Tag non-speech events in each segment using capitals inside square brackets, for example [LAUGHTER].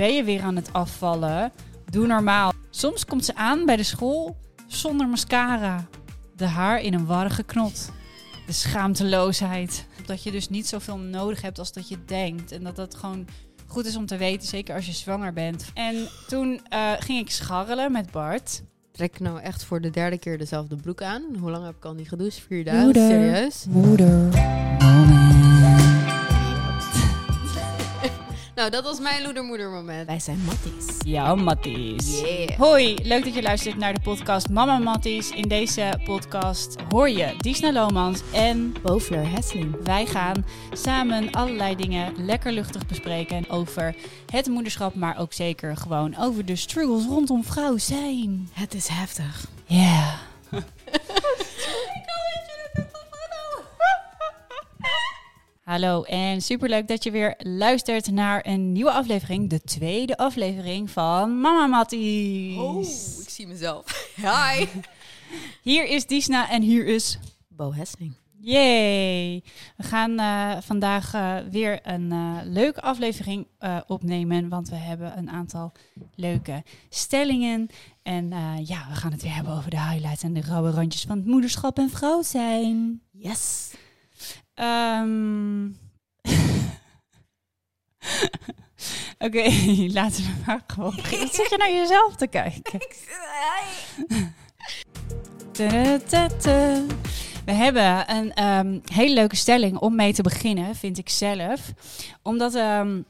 Ben je weer aan het afvallen? Doe normaal. Soms komt ze aan bij de school zonder mascara. De haar in een warrige knot. De schaamteloosheid. Dat je dus niet zoveel nodig hebt als dat je denkt. En dat dat gewoon goed is om te weten, zeker als je zwanger bent. En toen eh, ging ik scharrelen met Bart. Trek ik nou echt voor de derde keer dezelfde broek aan? Hoe lang heb ik al niet gedoucht? Vier dagen? Serieus? Moeder. Nou, dat was mijn loedermoeder moment. Wij zijn Matties. Ja, Matties. Yeah. Hoi, leuk dat je luistert naar de podcast Mama Matties. In deze podcast hoor je Disna Lomans en Bovler Hesseling. wij gaan samen allerlei dingen lekker luchtig bespreken over het moederschap, maar ook zeker gewoon over de struggles rondom vrouw zijn. Het is heftig. Ja. [LAUGHS] Hallo en superleuk dat je weer luistert naar een nieuwe aflevering, de tweede aflevering van Mama Matties. Oh, ik zie mezelf. [LAUGHS] Hi. [LAUGHS] Hier is Disna en hier is Bo Hesseling. Yay! We gaan eh, vandaag eh, weer een eh, leuke aflevering opnemen, want we hebben een aantal leuke stellingen. En ja, we gaan het weer hebben over de highlights en de rauwe randjes van het moederschap en vrouw zijn. Yes. Ehm. [LAUGHS] Oké, [LAUGHS] laten we maar gewoon beginnen. Wat zit je naar jezelf te kijken? [LAUGHS] We hebben een ehm, hele leuke stelling om mee te beginnen, vind ik zelf. Omdat, ehm,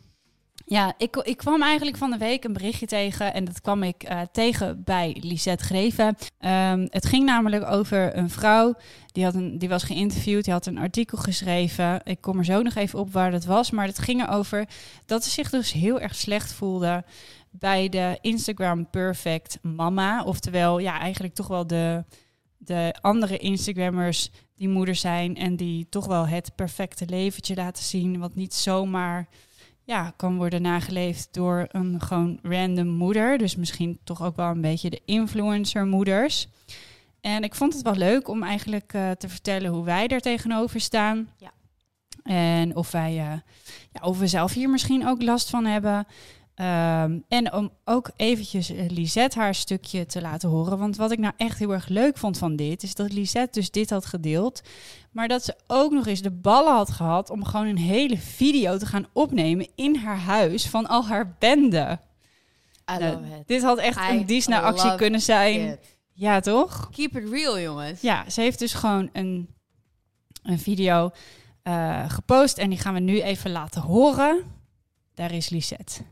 ja, ik, ik kwam eigenlijk van de week een berichtje tegen. En dat kwam ik eh, tegen bij Lisette Greven. Ehm, het ging namelijk over een vrouw. Die, had een, die was geïnterviewd, die had een artikel geschreven. Ik kom er zo nog even op waar dat was. Maar het ging erover dat ze zich dus heel erg slecht voelde bij de Instagram Perfect Mama. Oftewel, ja, eigenlijk toch wel de, de andere Instagrammers die moeder zijn en die toch wel het perfecte leventje laten zien. Wat niet zomaar ja, kan worden nageleefd door een gewoon random moeder. Dus misschien toch ook wel een beetje de influencer moeders. En ik vond het wel leuk om eigenlijk eh, te vertellen hoe wij er tegenover staan. Ja. En of wij, eh, ja, of we zelf hier misschien ook last van hebben. Ehm, en om ook eventjes eh, Lisette haar stukje te laten horen. Want wat ik nou echt heel erg leuk vond van dit, is dat Lisette dus dit had gedeeld. Maar dat ze ook nog eens de ballen had gehad om gewoon een hele video te gaan opnemen in haar huis van al haar bende. Nou. Dit had echt I een Disney-actie kunnen zijn. it. Ja, toch? Keep it real, jongens. Ja, ze heeft dus gewoon een, een video eh, gepost en die gaan we nu even laten horen. Daar is Lisette.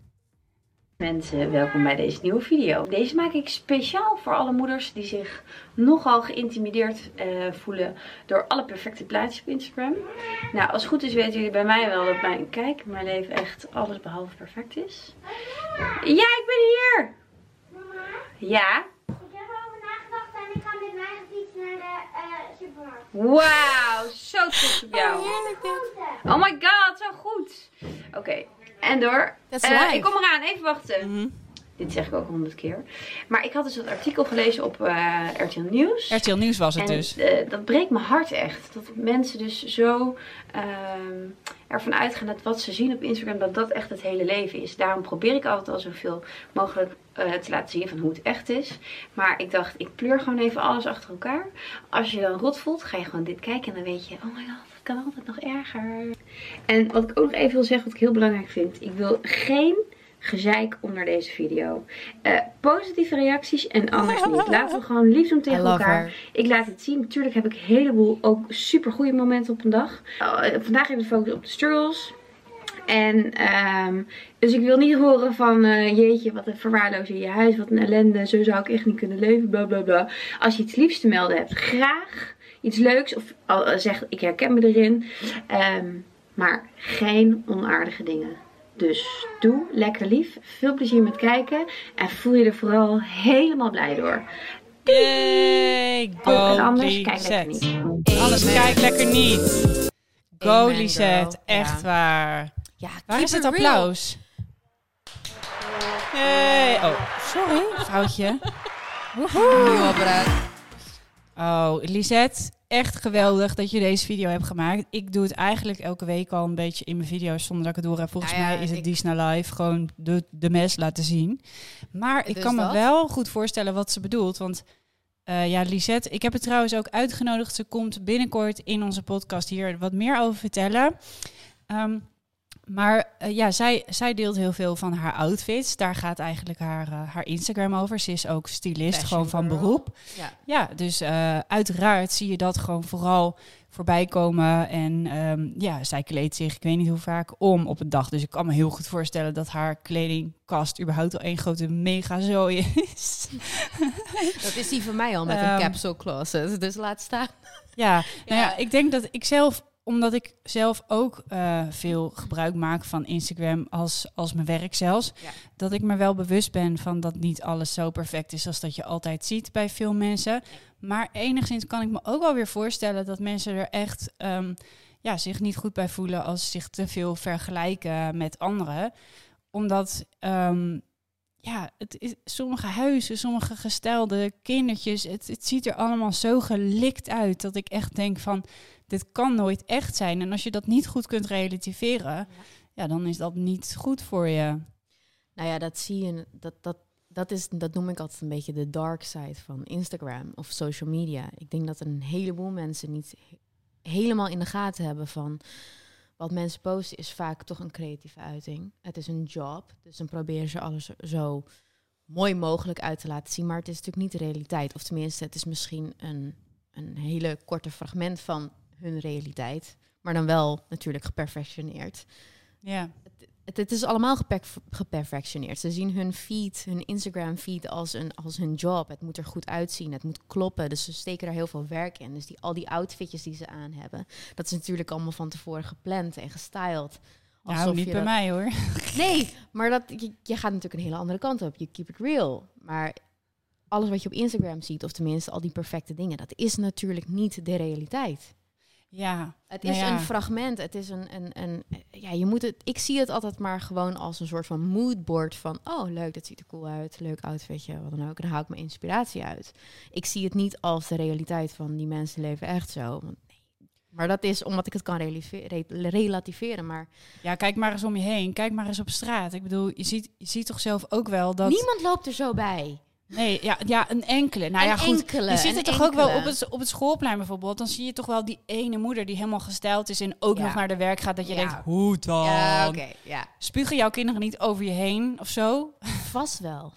Mensen, welkom bij deze nieuwe video. Deze maak ik speciaal voor alle moeders die zich nogal geïntimideerd eh, voelen door alle perfecte plaatjes op Instagram. Nou, als het goed is weten jullie bij mij wel dat mijn, kijk, mijn leven echt alles behalve perfect is. Ja, ik ben hier! Ja? Ik heb erover nagedacht en ik ga met mijn fiets naar de eh, supermarkt. Wauw, zo trots op jou. Groente. Oh my god, zo goed. Oké, en door. Life. ik kom eraan, even wachten. Dit zeg ik ook honderd keer. Maar ik had dus dat artikel gelezen op eh, RTL Nieuws. RTL Nieuws was het en dus. eh, dat breekt mijn hart echt. Dat mensen dus zo ehm, ervan uitgaan dat wat ze zien op Instagram, dat dat echt het hele leven is. Daarom probeer ik altijd al zoveel mogelijk te laten zien van hoe het echt is. Maar ik dacht, ik pleur gewoon even alles achter elkaar. Als je dan rot voelt, ga je gewoon dit kijken en dan weet je, oh my god, kan altijd nog erger. En wat ik ook nog even wil zeggen, wat ik heel belangrijk vind. Ik wil geen gezeik onder deze video. Eh, positieve reacties en anders niet. [LAUGHS] Laten we gewoon lief doen tegen elkaar. her. Ik laat het zien. Natuurlijk heb ik een heleboel ook super goede momenten op een dag. Uh, vandaag heb ik de focus op de struggles. En ehm, dus ik wil niet horen van eh, jeetje, wat een verwaarloos in je huis, wat een ellende, zo zou ik echt niet kunnen leven, bla bla bla. Als je iets liefs te melden hebt, graag iets leuks of al eh, zeg ik herken me erin. Ehm, maar geen onaardige dingen. Dus doe lekker lief, veel plezier met kijken en voel je er vooral helemaal blij door. Yay, go Oh, en anders kijk lekker niet. Anders Amen. kijk lekker niet. Go Lisette, echt Ja. waar. Ja, Waar keep is het applaus? Hey. Oh, sorry, vrouwtje. Nieuw apparaat. Oh, Lisette, echt geweldig dat je deze video hebt gemaakt. Ik doe het eigenlijk elke week al een beetje in mijn video's zonder dat ik het door heb. Volgens Nou ja, mij is het ik- Disney Live gewoon de, de mes laten zien. Maar ik Dus kan me wel goed voorstellen wat ze bedoelt. Want eh, ja, Lisette, ik heb het trouwens ook uitgenodigd. Ze komt binnenkort in onze podcast hier wat meer over vertellen. Ehm, maar eh, ja, zij, zij deelt heel veel van haar outfits. Daar gaat eigenlijk haar, eh, haar Instagram over. Ze is ook stylist, Fashion gewoon van girl. beroep. Ja. Ja, dus eh, uiteraard zie je dat gewoon vooral voorbij komen. En ehm, ja, zij kleedt zich, ik weet niet hoe vaak, om op een dag. Dus ik kan me heel goed voorstellen dat haar kledingkast überhaupt al één grote mega zooi is. [LAUGHS] Dat is die van mij al met Ehm. een capsule closet. Dus laat staan. ja, [LAUGHS] nou ja, Ja. ik denk dat ik zelf, omdat ik zelf ook eh, veel gebruik maak van Instagram als, als mijn werk zelfs, Ja. dat ik me wel bewust ben van dat niet alles zo perfect is als dat je altijd ziet bij veel mensen. Maar enigszins kan ik me ook wel weer voorstellen dat mensen er echt ehm, ja, zich niet goed bij voelen als ze zich te veel vergelijken met anderen. Omdat ehm, ja, het is, sommige huizen, sommige gestelde kindertjes, het, het ziet er allemaal zo gelikt uit dat ik echt denk van, dit kan nooit echt zijn. En als je dat niet goed kunt relativeren, ja, dan is dat niet goed voor je. Nou ja, dat zie je. Dat, dat, dat, is, dat noem ik altijd een beetje de dark side van Instagram of social media. Ik denk dat een heleboel mensen niet he- helemaal in de gaten hebben van wat mensen posten is vaak toch een creatieve uiting. Het is een job, dus dan proberen ze alles zo mooi mogelijk uit te laten zien. Maar het is natuurlijk niet de realiteit. Of tenminste, het is misschien een, een hele korte fragment van hun realiteit. Maar dan wel natuurlijk geperfectioneerd. Ja, Het, het is allemaal geperf- geperfectioneerd. Ze zien hun feed, hun Instagram feed als, een, als hun job. Het moet er goed uitzien, het moet kloppen. Dus ze steken er heel veel werk in. Dus die, al die outfitjes die ze aan hebben, dat is natuurlijk allemaal van tevoren gepland en gestyled. nou Alsof niet je bij dat- mij hoor. [LAUGHS] [LAUGHS] Nee, maar dat, je, je gaat natuurlijk een hele andere kant op. Je keep it real. Maar alles wat je op Instagram ziet, of tenminste al die perfecte dingen, dat is natuurlijk niet de realiteit. Ja, Het Nou is ja. een fragment. Het is een, een, een. Ja, je moet het. Ik zie het altijd maar gewoon als een soort van moodboard van. Oh, leuk, dat ziet er cool uit. Leuk outfitje, wat dan ook. En dan haal ik mijn inspiratie uit. Ik zie het niet als de realiteit van die mensen leven echt zo. Want, nee. Maar dat is omdat ik het kan relativeren. Maar ja, kijk maar eens om je heen. Kijk maar eens op straat. Ik bedoel, je ziet, je ziet toch zelf ook wel dat... niemand loopt er zo bij. Nee, ja, ja, een enkele. Nou Een ja, goed. enkele, je ziet het toch ook wel op het, op het schoolplein bijvoorbeeld. Dan zie je toch wel die ene moeder die helemaal gesteld is en ook Ja. nog naar de werk gaat. Dat je Ja. denkt, hoe dan? Ja, oké. ja. Spugen jouw kinderen niet over je heen of zo? [LAUGHS] [LAUGHS] Vast wel.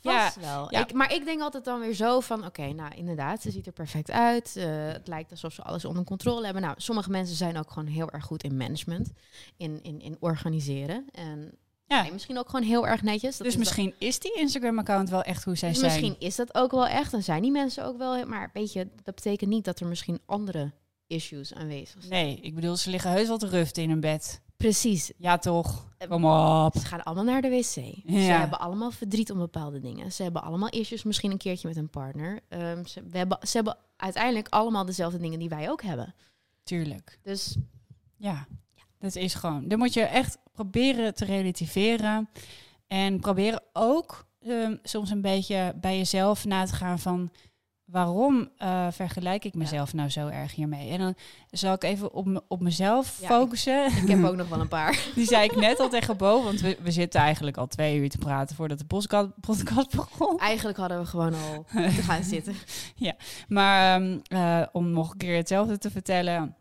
Ja, Vast wel. Ik, maar ik denk altijd dan weer zo van... Oké, nou inderdaad, ze ziet er perfect uit. Eh, het lijkt alsof ze alles onder controle hebben. Nou, sommige mensen zijn ook gewoon heel erg goed in management. In, in, in organiseren. En Ja. nee, misschien ook gewoon heel erg netjes. Dat dus is misschien is die Instagram-account wel echt hoe zij dan- zijn. Misschien is dat ook wel echt. En zijn die mensen ook wel... Maar weet je, dat betekent niet dat er misschien andere issues aanwezig zijn. Nee, ik bedoel, ze liggen heus wel te ruften in een bed. Precies. Ja, toch? Kom op. Ze gaan allemaal naar de wc. Ze Ja. hebben allemaal verdriet om bepaalde dingen. Ze hebben allemaal issues, misschien een keertje met een partner. Ehm, ze, we hebben, ze hebben uiteindelijk allemaal dezelfde dingen die wij ook hebben. Tuurlijk. Dus Ja, dat is gewoon. Dan moet je echt proberen te relativeren. En proberen ook ehm, soms een beetje bij jezelf na te gaan van... waarom eh, vergelijk ik mezelf nou zo erg hiermee? En dan zal ik even op, me- op mezelf Ja, focussen. ik heb [LAUGHS] ook nog wel een paar. Die zei ik net al tegen Bo, want we, we zitten eigenlijk al twee uur te praten voordat de podcast, podcast begon. Eigenlijk hadden we gewoon al [LAUGHS] te gaan zitten. Maar ehm, eh, om nog een keer hetzelfde te vertellen.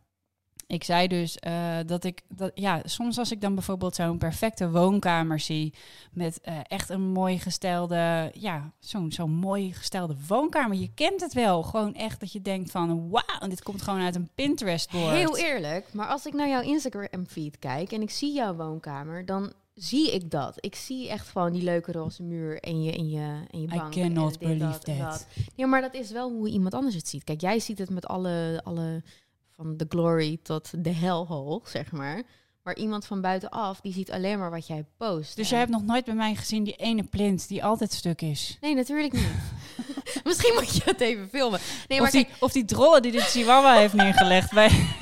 Ik zei dus eh, dat ik, dat, ja, soms als ik dan bijvoorbeeld zo'n perfecte woonkamer zie. met eh, echt een mooi gestelde, ja, zo'n zo'n mooi gestelde woonkamer. Je kent het wel. Gewoon echt dat je denkt van, wauw, dit komt gewoon uit een Pinterest-board. Heel eerlijk, maar als ik naar jouw Instagram feed kijk en ik zie jouw woonkamer, dan zie ik dat. Ik zie echt gewoon die leuke roze muur en je, en je, en je I bank. cannot en dit, believe dat that. dat. Nee, maar dat is wel hoe iemand anders het ziet. Kijk, jij ziet het met alle, alle van de glory tot de hellhole, zeg maar. Maar iemand van buitenaf, die ziet alleen maar wat jij post. Dus jij hebt nog nooit bij mij gezien die ene plint die altijd stuk is. Nee, natuurlijk niet. [LAUGHS] Misschien moet je het even filmen. Nee, maar of, die, kijk, of die drollen die de chihuahua heeft neergelegd bij...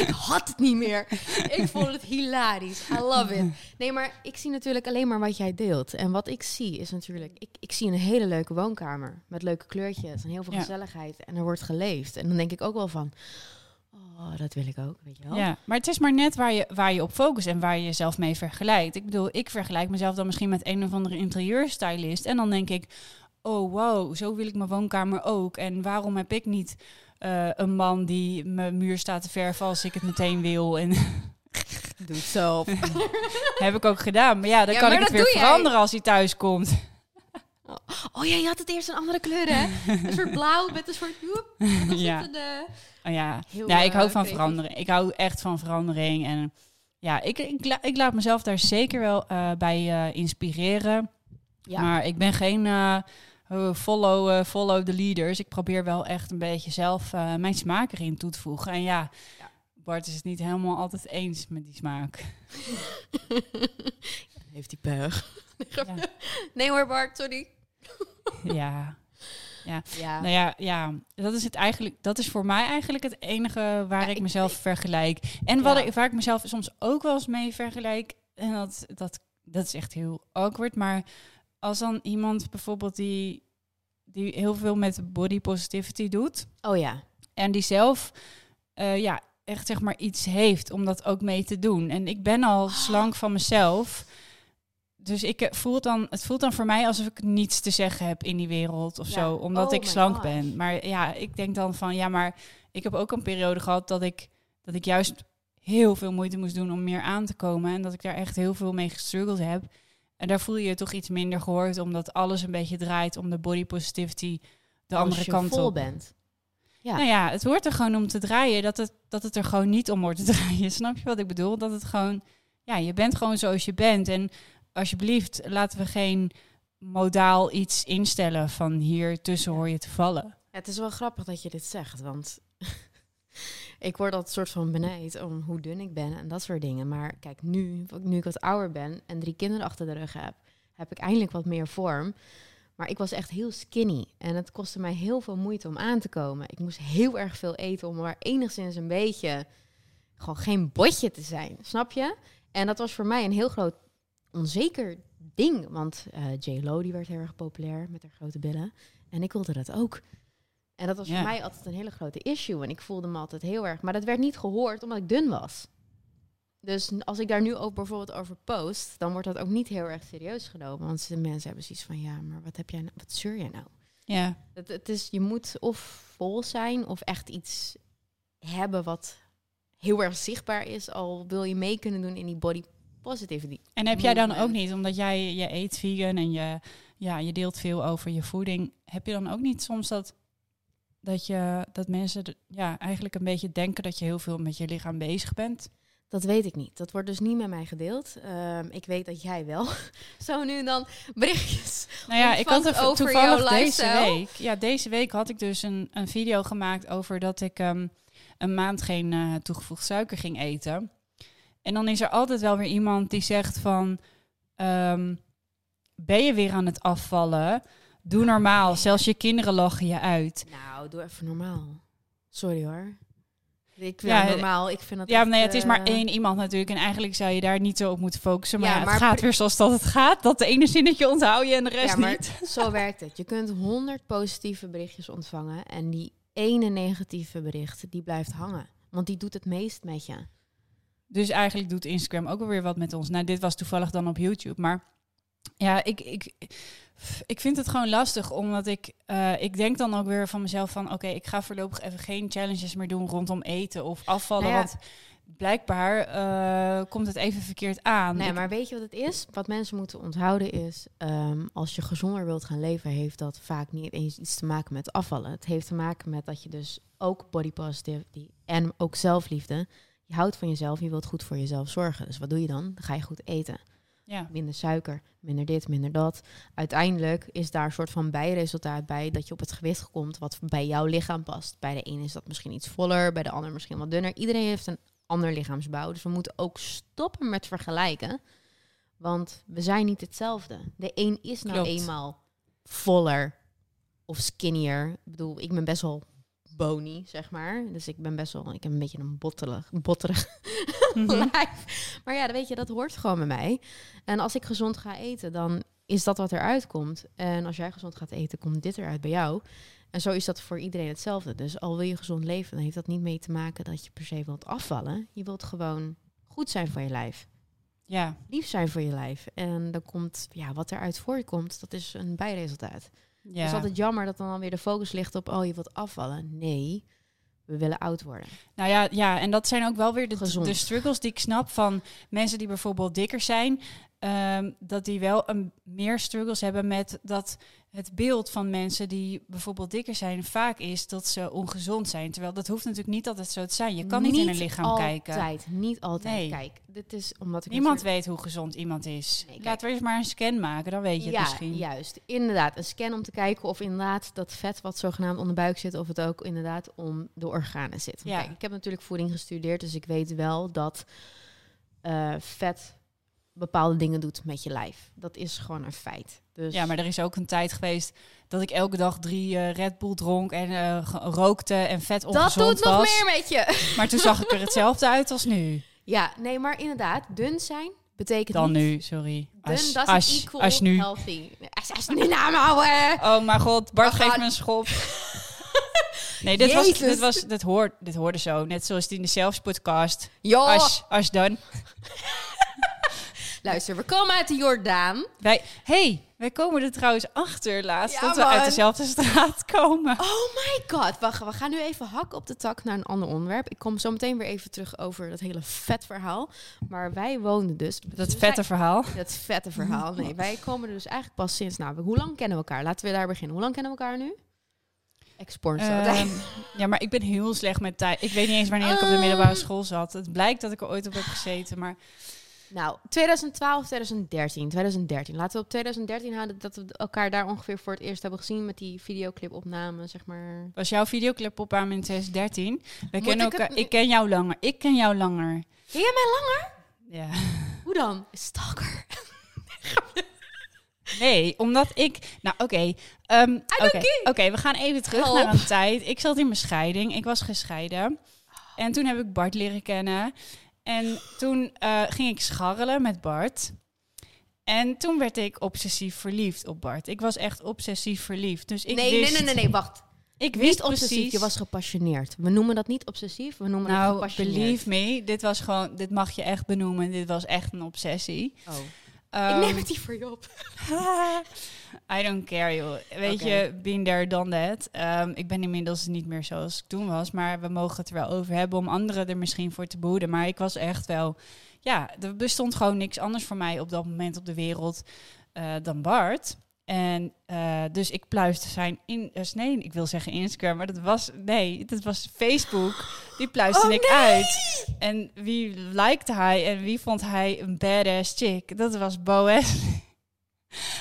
ik had het niet meer. Ik vond het hilarisch. I love it. Nee, maar ik zie natuurlijk alleen maar wat jij deelt. En wat ik zie is natuurlijk... Ik, ik zie een hele leuke woonkamer. Met leuke kleurtjes en heel veel Ja. gezelligheid. En er wordt geleefd. En dan denk ik ook wel van... Oh, dat wil ik ook, weet je wel. Ja, maar het is maar net waar je, waar je op focust en waar je jezelf mee vergelijkt. Ik bedoel, ik vergelijk mezelf dan misschien met een of andere interieurstylist. En dan denk ik, oh wow, zo wil ik mijn woonkamer ook. En waarom heb ik niet eh, een man die mijn muur staat te verven als ik het meteen wil? En [LAUGHS] Doe het zelf. [LAUGHS] heb ik ook gedaan. Maar ja, dan Ja, kan ik het weer jij. veranderen als hij thuis komt. Oh ja, je had het eerst een andere kleur, hè? Een soort blauw met een soort... [LAUGHS] Ja. Oh ja, Heel, ja ik hou van creatief. verandering. Ik hou echt van verandering. En ja, ik, ik, la- ik laat mezelf daar zeker wel eh, bij eh, inspireren. Ja. Maar ik ben geen eh, follow, eh, follow the leaders. Ik probeer wel echt een beetje zelf eh, mijn smaak erin toe te voegen. En ja, Ja. Bart is het niet helemaal altijd eens met die smaak. [LAUGHS] Heeft hij pech. Ja. Nee hoor, Bart, sorry. ja. Ja. Nou ja, ja, dat is het eigenlijk. Dat is voor mij eigenlijk het enige waar Ja, ik ik- mezelf ik- vergelijk. En wat Ja. ik, waar ik mezelf soms ook wel eens mee vergelijk. En dat, dat, dat is echt heel awkward. Maar als dan iemand bijvoorbeeld die, die heel veel met body positivity doet. Oh ja. En die zelf eh, ja, echt zeg maar iets heeft om dat ook mee te doen. En ik ben al slank van mezelf. Dus ik eh, voel het dan, het voelt dan voor mij alsof ik niets te zeggen heb in die wereld of Ja. zo, omdat Oh ik slank gosh. ben. Maar ja, ik denk dan van ja, maar ik heb ook een periode gehad dat ik, dat ik juist heel veel moeite moest doen om meer aan te komen. En dat ik daar echt heel veel mee gestruggeld heb. En daar voel je je toch iets minder gehoord, omdat alles een beetje draait om de body positivity de Als andere je kant vol op. bent. Ja. Nou ja, het hoort er gewoon om te draaien. Dat het, dat het er gewoon niet om wordt te [LAUGHS] draaien. Snap je wat ik bedoel? Dat het gewoon... Ja, je bent gewoon zoals je bent. En alsjeblieft, laten we geen modaal iets instellen van hier tussen hoor je te vallen. Ja, het is wel grappig dat je dit zegt, want ik word altijd soort van benijd om hoe dun ik ben en dat soort dingen. Maar kijk, nu, nu ik wat ouder ben en drie kinderen achter de rug heb, heb ik eindelijk wat meer vorm. Maar ik was echt heel skinny en het kostte mij heel veel moeite om aan te komen. Ik moest heel erg veel eten om maar enigszins een beetje gewoon geen botje te zijn, snap je? En dat was voor mij een heel groot onzeker ding, want eh J-Lo die werd heel erg populair met haar grote billen en ik wilde dat ook. En dat was voor mij altijd een hele grote issue. En ik voelde me altijd heel erg. Maar dat werd niet gehoord omdat ik dun was. Dus als ik daar nu ook bijvoorbeeld over post, dan wordt dat ook niet heel erg serieus genomen. Want de mensen hebben zoiets van, ja, maar wat heb jij nou, wat zeur jij nou? Ja, Het, het is, je moet of vol zijn of echt iets hebben wat heel erg zichtbaar is. Al wil je mee kunnen doen in die body positivity. en heb jij dan ook niet, omdat jij je eet vegan en je, ja, je deelt veel over je voeding, heb je dan ook niet soms dat, dat, je, dat mensen ja, eigenlijk een beetje denken dat je heel veel met je lichaam bezig bent? Dat weet ik niet. Dat wordt dus niet met mij gedeeld. Ehm, ik weet dat jij wel [LAUGHS] zo nu en dan berichtjes Nou ja, ik had er over toevallig deze week. Ja, deze week had ik dus een, een video gemaakt over dat ik ehm, een maand geen eh, toegevoegd suiker ging eten. En dan is er altijd wel weer iemand die zegt van, ehm, ben je weer aan het afvallen? Doe normaal, zelfs je kinderen lachen je uit. Nou, doe even normaal. Sorry hoor. Ik Ja, het normaal. Ik vind dat Ja, echt, nee, het is maar eh, één iemand natuurlijk. En eigenlijk zou je daar niet zo op moeten focussen. Maar, Ja, ja, het maar gaat weer zoals dat het gaat. Dat de ene zinnetje onthoud je en de rest Ja, maar niet. zo werkt het. Je kunt 100 positieve berichtjes ontvangen en die ene negatieve bericht die blijft hangen, want die doet het meest met je. Dus eigenlijk doet Instagram ook wel weer wat met ons. Nou, dit was toevallig dan op YouTube. Maar ja, ik, ik, ik vind het gewoon lastig. Omdat ik, eh, ik denk dan ook weer van mezelf van... Oké, ik ga voorlopig even geen challenges meer doen rondom eten of afvallen. Nou ja. Want blijkbaar eh, komt het even verkeerd aan. Nee, Ik- maar weet je wat het is? Wat mensen moeten onthouden is, ehm, als je gezonder wilt gaan leven, heeft dat vaak niet eens iets te maken met afvallen. Het heeft te maken met dat je dus ook body positivity en ook zelfliefde, je houdt van jezelf, je wilt goed voor jezelf zorgen. Dus wat doe je dan? Dan ga je goed eten. Ja. minder suiker, minder dit, minder dat. Uiteindelijk is daar een soort van bijresultaat bij dat je op het gewicht komt wat bij jouw lichaam past. Bij de ene is dat misschien iets voller, bij de ander misschien wat dunner. Iedereen heeft een ander lichaamsbouw, dus we moeten ook stoppen met vergelijken. Want we zijn niet hetzelfde. De een is nou Klopt. eenmaal voller of skinnier. Ik bedoel, ik ben best wel bony, zeg maar. Dus ik ben best wel, ik heb een beetje een bottelig, botterig [LAUGHS] Mhm. lijf. Maar ja, dan weet je, dat hoort gewoon bij mij. En als ik gezond ga eten, dan is dat wat eruit komt. En als jij gezond gaat eten, komt dit eruit bij jou. En zo is dat voor iedereen hetzelfde. Dus al wil je gezond leven, dan heeft dat niet mee te maken dat je per se wilt afvallen. Je wilt gewoon goed zijn voor je lijf. Ja, Lief zijn voor je lijf. En dan komt, ja, wat eruit voortkomt, dat is een bijresultaat. ja. Het is altijd jammer dat dan alweer de focus ligt op, oh, je wilt afvallen. Nee, we willen oud worden. Nou ja, ja, en dat zijn ook wel weer de, de struggles die ik snap van mensen die bijvoorbeeld dikker zijn. Ehm, dat die wel een, meer struggles hebben met dat het beeld van mensen die bijvoorbeeld dikker zijn vaak is dat ze ongezond zijn. Terwijl dat hoeft natuurlijk niet altijd zo te zijn. Je kan niet, in een lichaam altijd, kijken. Niet altijd. Nee. Kijk, dit is omdat ik Niemand natuurlijk- weet hoe gezond iemand is. Nee. Laten we eens maar een scan maken, dan weet je het ja, misschien. juist. Inderdaad, een scan om te kijken of inderdaad dat vet wat zogenaamd onder de buik zit, of het ook inderdaad om de organen zit. Ja. Kijk, ik heb natuurlijk voeding gestudeerd, dus ik weet wel dat eh, vet bepaalde dingen doet met je lijf. Dat is gewoon een feit. Dus Ja, maar er is ook een tijd geweest dat ik elke dag drie eh, Red Bull dronk en ge- rookte en vet dat ongezond doet nog meer met je. [LAUGHS] Maar toen zag ik er hetzelfde uit als nu. Ja, nee, maar inderdaad, dun zijn betekent Dan niet... nu, sorry. Dun als, equal nu. healthy. Als, als nu nou, houden. Oh mijn god, Bart geeft me een schop. [LAUGHS] Nee, dit, was, dit, was, dit, hoort, dit hoorde zo. Net zoals die in de Zelfs podcast. Ja, Als, als dan. Luister, we komen uit de Jordaan. Wij, hey, wij komen er trouwens achter laatst Ja, dat we uit dezelfde straat komen. Oh my god, wacht, we gaan nu even hak op de tak naar een ander onderwerp. Ik kom zo meteen weer even terug over dat hele vet verhaal. Maar wij woonden dus... Dat vette verhaal. Dat vette verhaal. Nee, wij komen er dus eigenlijk pas sinds... Nou, hoe lang kennen we elkaar? Laten we daar beginnen. Hoe lang kennen we elkaar nu? Export. Ehm, ja, maar ik ben heel slecht met tijd. Ik weet niet eens wanneer ik op de middelbare school zat. Het blijkt dat ik er ooit op heb gezeten, maar Nou, 2012, 2013. 2013. Laten we op 2013 houden dat we elkaar daar ongeveer voor het eerst hebben gezien met die videoclipopname, zeg maar. was jouw videoclip op aan in 2013? We kennen ik elkaar. Ik ken jou langer. Ik ken jou langer. Ken jij mij langer? Ja. Hoe dan? Stalker. [LAUGHS] Nee, omdat ik. Nou, oké. ehm, Oké, care. Oké, we gaan even terug Help. naar een tijd. Ik zat in mijn scheiding. Ik was gescheiden. En toen heb ik Bart leren kennen. En toen eh, ging ik scharrelen met Bart. En toen werd ik obsessief verliefd op Bart. Ik was echt obsessief verliefd. Dus ik nee, wist, nee, nee, nee, nee, wacht. Ik wist Niet obsessief, precies. je was gepassioneerd. We noemen dat niet obsessief, we noemen het nou, gepassioneerd. believe me, dit was gewoon, dit mag je echt benoemen. Dit was echt een obsessie. Oh. Ehm, ik neem het hier voor je op. [LAUGHS] [LAUGHS] I don't care, joh. Weet je, been there, done that. Ehm, ik ben inmiddels niet meer zoals ik toen was. Maar we mogen het er wel over hebben om anderen er misschien voor te behoeden. Maar ik was echt wel... Ja, er bestond gewoon niks anders voor mij op dat moment op de wereld eh, dan Bart. En eh, dus ik pluiste zijn in... dus nee, ik wil zeggen Instagram, maar dat was... Nee, dat was Facebook. Die pluiste Oh, ik nee! uit. En wie likte hij en wie vond hij een badass chick? Dat was Boas. [LAUGHS]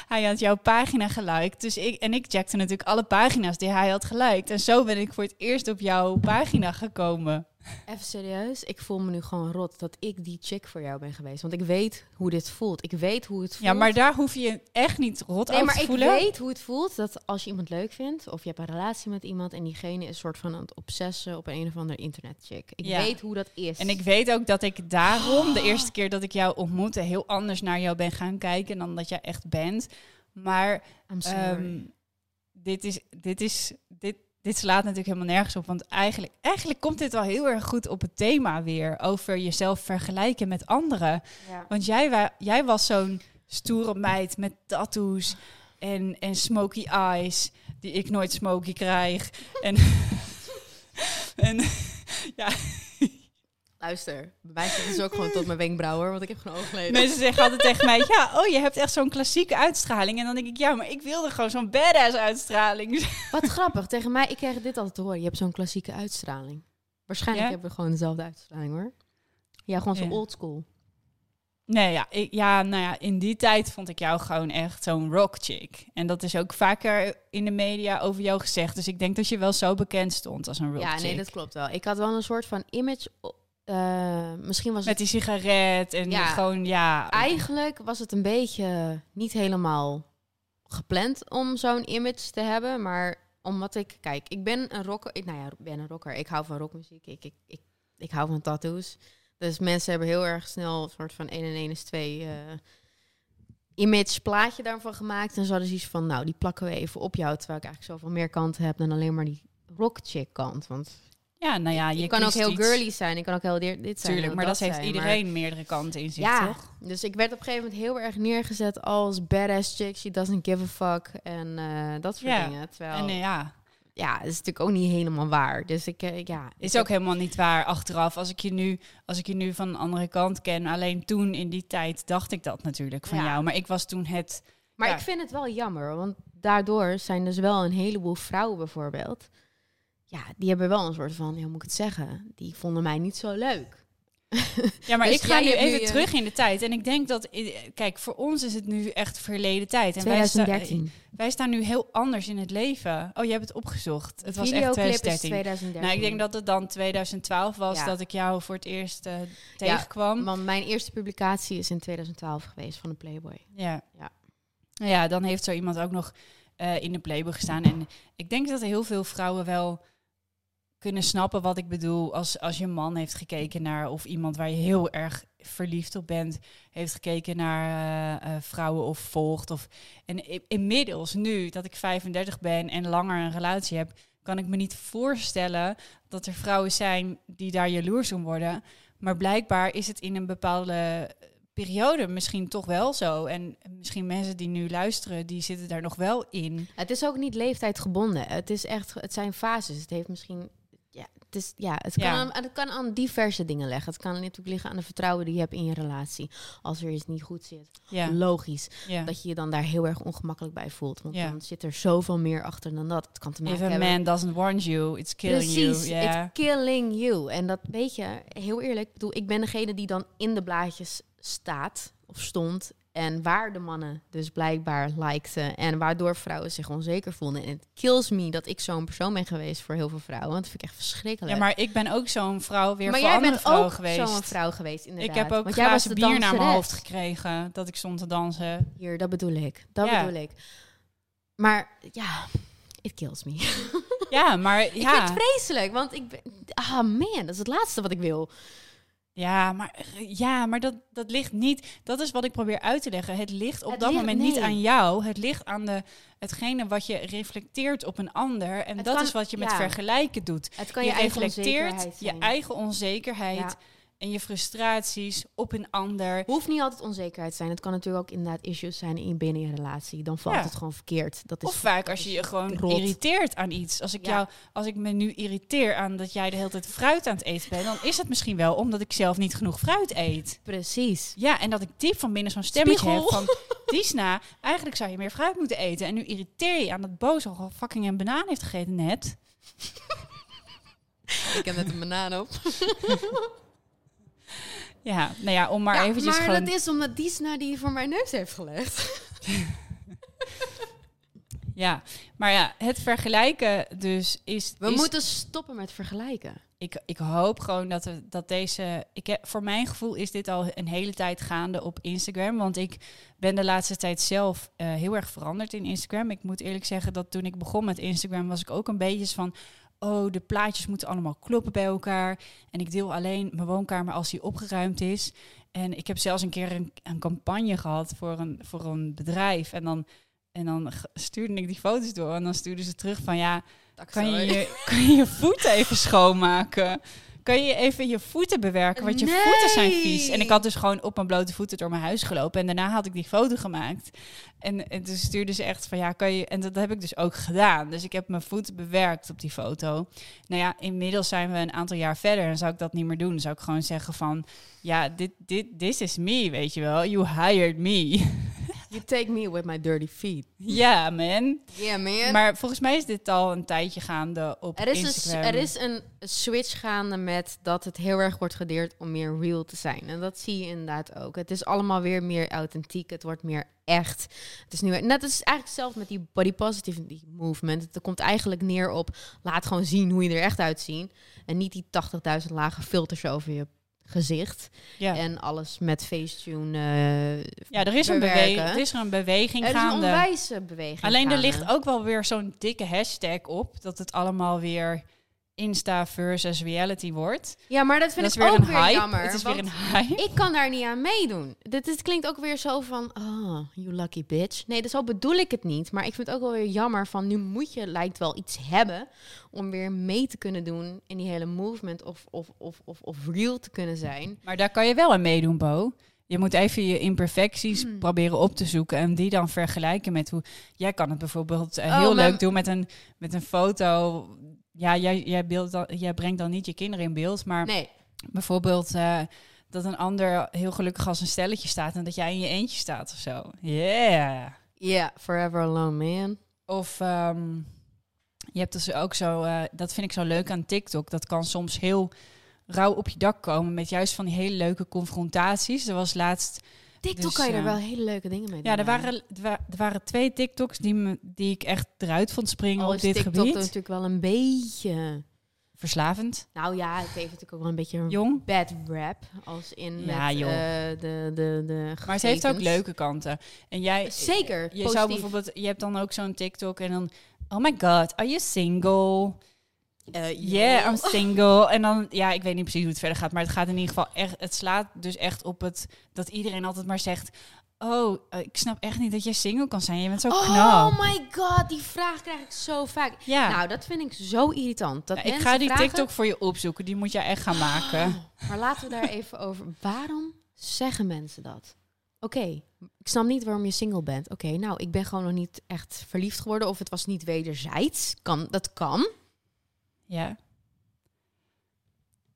Hij had jouw pagina geliked. Dus ik, en ik checkte natuurlijk alle pagina's die hij had geliked. En zo ben ik voor het eerst op jouw pagina gekomen. Even serieus, ik voel me nu gewoon rot dat ik die chick voor jou ben geweest. Want ik weet hoe dit voelt. Ik weet hoe het voelt. Ja, maar daar hoef je echt niet rot Nee, over maar te ik voelen. weet hoe het voelt dat als je iemand leuk vindt... of je hebt een relatie met iemand... en diegene is soort van aan het obsessen op een of andere internetchick. Ik Ja. weet hoe dat is. En ik weet ook dat ik daarom, de eerste keer dat ik jou ontmoette, heel anders naar jou ben gaan kijken dan dat jij echt bent. Maar ehm, dit, is, dit, is, dit, dit slaat natuurlijk helemaal nergens op. Want eigenlijk, eigenlijk komt dit wel heel erg goed op het thema weer. Over jezelf vergelijken met anderen. ja. Want jij, wa- jij was zo'n stoere meid met tattoos en, en smoky eyes, die ik nooit smoky krijg. En, [LAUGHS] en [LAUGHS] ja, Luister, bij mij zit het ook gewoon tot mijn wenkbrauwen... want ik heb gewoon oogleden. mensen zeggen altijd tegen mij, ja, oh, je hebt echt zo'n klassieke uitstraling. En dan denk ik, ja, maar ik wilde gewoon zo'n badass uitstraling. [LAUGHS] Wat grappig, tegen mij, ik krijg dit altijd te horen. Je hebt zo'n klassieke uitstraling. Waarschijnlijk Ja? hebben we gewoon dezelfde uitstraling hoor. Ja, gewoon zo Ja. oldschool. Nee, ja, ik, ja, nou ja, in die tijd vond ik jou gewoon echt zo'n rock chick. En dat is ook vaker in de media over jou gezegd. Dus ik denk dat je wel zo bekend stond als een rock Ja, chick. nee, dat klopt wel. Ik had wel een soort van image. Eh, misschien was Met het. die sigaret en Ja. gewoon, ja... Eigenlijk was het een beetje niet helemaal gepland om zo'n image te hebben. Maar omdat ik, kijk, ik ben een rocker. Ik, nou ja, ben een rocker. Ik hou van rockmuziek. Ik, ik, ik, ik hou van tattoos. Dus mensen hebben heel erg snel een soort van 1 en 1 is 2 eh image plaatje daarvan gemaakt. En ze hadden zoiets van, nou, die plakken we even op jou. Terwijl ik eigenlijk zoveel meer kanten heb dan alleen maar die rock chick kant. Want Ja, nou ja, je kan ook heel iets. girly zijn. Ik kan ook heel dit zijn. Tuurlijk, maar dat, heeft zijn, iedereen meerdere kanten in zich, ja, toch? dus ik werd op een gegeven moment heel erg neergezet als badass chick. She doesn't give a fuck. En eh, dat soort Ja, dingen. Terwijl, En eh, ja, ja, dat is natuurlijk ook niet helemaal waar. Dus ik, eh, ja. is heb- ook helemaal niet waar achteraf. Als ik je nu, als ik je nu van een andere kant ken, alleen toen in die tijd dacht ik dat natuurlijk van Ja. jou. Maar ik was toen het. Maar Ja. ik vind het wel jammer, want daardoor zijn dus wel een heleboel vrouwen bijvoorbeeld. Ja, die hebben wel een soort van, hoe moet ik het zeggen? Die vonden mij niet zo leuk. [LAUGHS] Ja, maar Dus ik ga nu even je- terug in de tijd. En ik denk dat, i- kijk, voor ons is het nu echt verleden tijd. En wij, sta- 2013. wij staan nu heel anders in het leven. Oh, je hebt het opgezocht. Het was echt Videoclip 2013. is 2013. Nou, ik denk dat het dan 2012 was Ja. dat ik jou voor het eerst eh, tegenkwam. Want mijn eerste publicatie is in 2012 geweest van de Playboy. Ja. Ja. Ja, dan heeft zo iemand ook nog eh, in de Playboy gestaan. En ik denk dat heel veel vrouwen wel kunnen snappen wat ik bedoel. Als, als je man heeft gekeken naar, of iemand waar je heel erg verliefd op bent, heeft gekeken naar eh, eh, vrouwen of volgt. Of, en inmiddels, nu dat ik 35 ben en langer een relatie heb, kan ik me niet voorstellen dat er vrouwen zijn die daar jaloers om worden. Maar blijkbaar is het in een bepaalde periode misschien toch wel zo. En misschien mensen die nu luisteren, die zitten daar nog wel in. Het is ook niet leeftijdgebonden. Het is echt, het zijn fases. Het heeft misschien, ja, het is, ja, het kan, Ja. Aan, het kan aan diverse dingen leggen. Het kan natuurlijk liggen aan de vertrouwen die je hebt in je relatie. Als er iets niet goed zit. Ja, Logisch. ja. Dat je je dan daar heel erg ongemakkelijk bij voelt. Want dan zit er zoveel meer achter dan dat. Het kan te If maken a hebben... man doesn't want you, it's killing Precies, you. It's killing you. En dat weet je, heel eerlijk, ik bedoel, ik ben degene die dan in de blaadjes staat of stond. En waar de mannen dus blijkbaar likten. En waardoor vrouwen zich onzeker voelden. En het kills me dat ik zo'n persoon ben geweest voor heel veel vrouwen. Want dat vind ik echt verschrikkelijk. Ja, maar ik ben ook zo'n vrouw weer Maar voor jij andere bent vrouwen ook geweest. zo'n vrouw geweest, inderdaad. ik heb ook Want jij was glazen bier naar mijn hoofd gekregen dat ik stond te dansen. Hier, dat bedoel ik. Dat Ja. bedoel ik. Maar ja, it kills me. Ja, maar [LAUGHS] Ik vind ja, het vreselijk, want ik ben... Ah man, dat is het laatste wat ik wil. Ja, maar, ja, maar dat, dat ligt niet. Dat is wat ik probeer uit te leggen. Het ligt op Het dat ligt- moment niet aan jou. Het ligt aan de, hetgene wat je reflecteert op een ander. En Het dat kan- is wat je met ja. vergelijken doet. Het kan je je, reflecteert je eigen onzekerheid. En je frustraties op een ander. Hoeft niet altijd onzekerheid te zijn. Het kan natuurlijk ook inderdaad issues zijn in binnen je relatie. Dan valt Ja. het gewoon verkeerd. Dat is Of vaak als je je gewoon rot. irriteert aan iets. Als ik, Ja. jou, als ik me nu irriteer aan dat jij de hele tijd fruit aan het eten bent, dan is het misschien wel omdat ik zelf niet genoeg fruit eet. precies. Ja, en dat ik diep van binnen zo'n stemmetje Spiegel. heb van... Diesna, eigenlijk zou je meer fruit moeten eten. En nu irriteer je aan dat Boos al fucking een banaan heeft gegeten net. Ik heb net een banaan op. [LAUGHS] Ja, nou ja, om maar ja, eventjes maar gewoon... dat is omdat Diesna die voor mijn neus heeft gelegd. [LAUGHS] Ja, maar ja, het vergelijken dus is... We is- moeten stoppen met vergelijken. ik, ik hoop gewoon dat, we, dat deze. Ik heb, voor mijn gevoel is dit al een hele tijd gaande op Instagram. Want ik ben de laatste tijd zelf eh, heel erg veranderd in Instagram. Ik moet eerlijk zeggen dat toen ik begon met Instagram was ik ook een beetje van. Oh, de plaatjes moeten allemaal kloppen bij elkaar. En ik deel alleen mijn woonkamer als die opgeruimd is. En ik heb zelfs een keer een, een campagne gehad voor een, voor een bedrijf. En dan, en dan stuurde ik die foto's door. En dan stuurden ze terug van ja, [LAUGHS] kan je, je, kan je je voeten even schoonmaken? Kan je even je voeten bewerken? Want je Nee. voeten zijn vies. En ik had dus gewoon op mijn blote voeten door mijn huis gelopen. En daarna had ik die foto gemaakt. En, en toen stuurde ze echt van ja, kan je. En dat heb ik dus ook gedaan. Dus ik heb mijn voeten bewerkt op die foto. Nou ja, inmiddels zijn we een aantal jaar verder. En zou ik dat niet meer doen. Zou ik gewoon zeggen van ja, dit, dit, this is me, weet je wel. You hired me. [LAUGHS] You take me with my dirty feet. Ja, man. Yeah, man. Maar volgens mij is dit al een tijdje gaande op er is, Instagram. een, er is een switch gaande met dat het heel erg wordt gedeerd om meer real te zijn. En dat zie je inderdaad ook. Het is allemaal weer meer authentiek. Het wordt meer echt. Het is nu net als eigenlijk zelf met die body positivity movement. Het komt eigenlijk neer op laat gewoon zien hoe je er echt uitziet. En niet die 80.000 lage filters over je gezicht. Ja, En alles met Facetune. eh ja er, is een beweging, er is er een beweging Er is een gaande. onwijze beweging. Alleen er gaande. ligt ook wel weer zo'n dikke hashtag op. Dat het allemaal weer Insta versus reality wordt. Ja, maar dat vind dat ik weer ook een weer hype. jammer. het is weer een hype. Ik kan daar niet aan meedoen. Dit, dit klinkt ook weer zo van, oh, you lucky bitch. Nee, dus zo bedoel ik het niet. Maar ik vind het ook wel weer jammer van, nu moet je, lijkt wel iets hebben om weer mee te kunnen doen in die hele movement of, of, of, of, of real te kunnen zijn. Maar daar kan je wel aan meedoen, Bo. Je moet even je imperfecties Hmm. proberen op te zoeken en die dan vergelijken met hoe... Jij kan het bijvoorbeeld eh, Oh, heel maar- leuk doen met een, met een foto. Ja, jij, jij, beeld dan, jij brengt dan niet je kinderen in beeld, maar Nee, bijvoorbeeld eh, dat een ander heel gelukkig als een stelletje staat en dat jij in je eentje staat of zo. Yeah. yeah, forever alone, man. Of ehm, je hebt dus ook zo, eh, dat vind ik zo leuk aan TikTok. Dat kan soms heel rauw op je dak komen met juist van die hele leuke confrontaties. Er was laatst, TikTok Dus, kan je er eh, wel hele leuke dingen mee doen. ja, er waren, er wa- er waren twee TikToks die, me, die ik echt eruit vond springen Al op dit TikTok gebied. natuurlijk wel een beetje... Verslavend, Nou ja, het heeft natuurlijk ook wel een beetje een jong. bad rap. Als in Ja, met, eh, de, de, de Maar het heeft ook leuke kanten. En jij, Zeker, je positief. zou bijvoorbeeld, je hebt dan ook zo'n TikTok en dan, oh my god, are you single? Eh, Yeah. I'm single. En dan, ja, ik weet niet precies hoe het verder gaat, maar het gaat in ieder geval echt, het slaat dus echt op het, dat iedereen altijd maar zegt, oh, eh, ik snap echt niet dat jij single kan zijn. Je bent zo knap. Oh my god, die vraag krijg ik zo vaak. Ja, Nou, dat vind ik zo irritant. Dat Ja, ik ga die vragen- TikTok voor je opzoeken. Die moet jij echt gaan maken. Oh, maar laten we daar [LAUGHS] even over. Waarom zeggen mensen dat? Oké, ik snap niet waarom je single bent. Oké, nou, ik ben gewoon nog niet echt verliefd geworden. Of het was niet wederzijds. Kan, dat kan. Ja,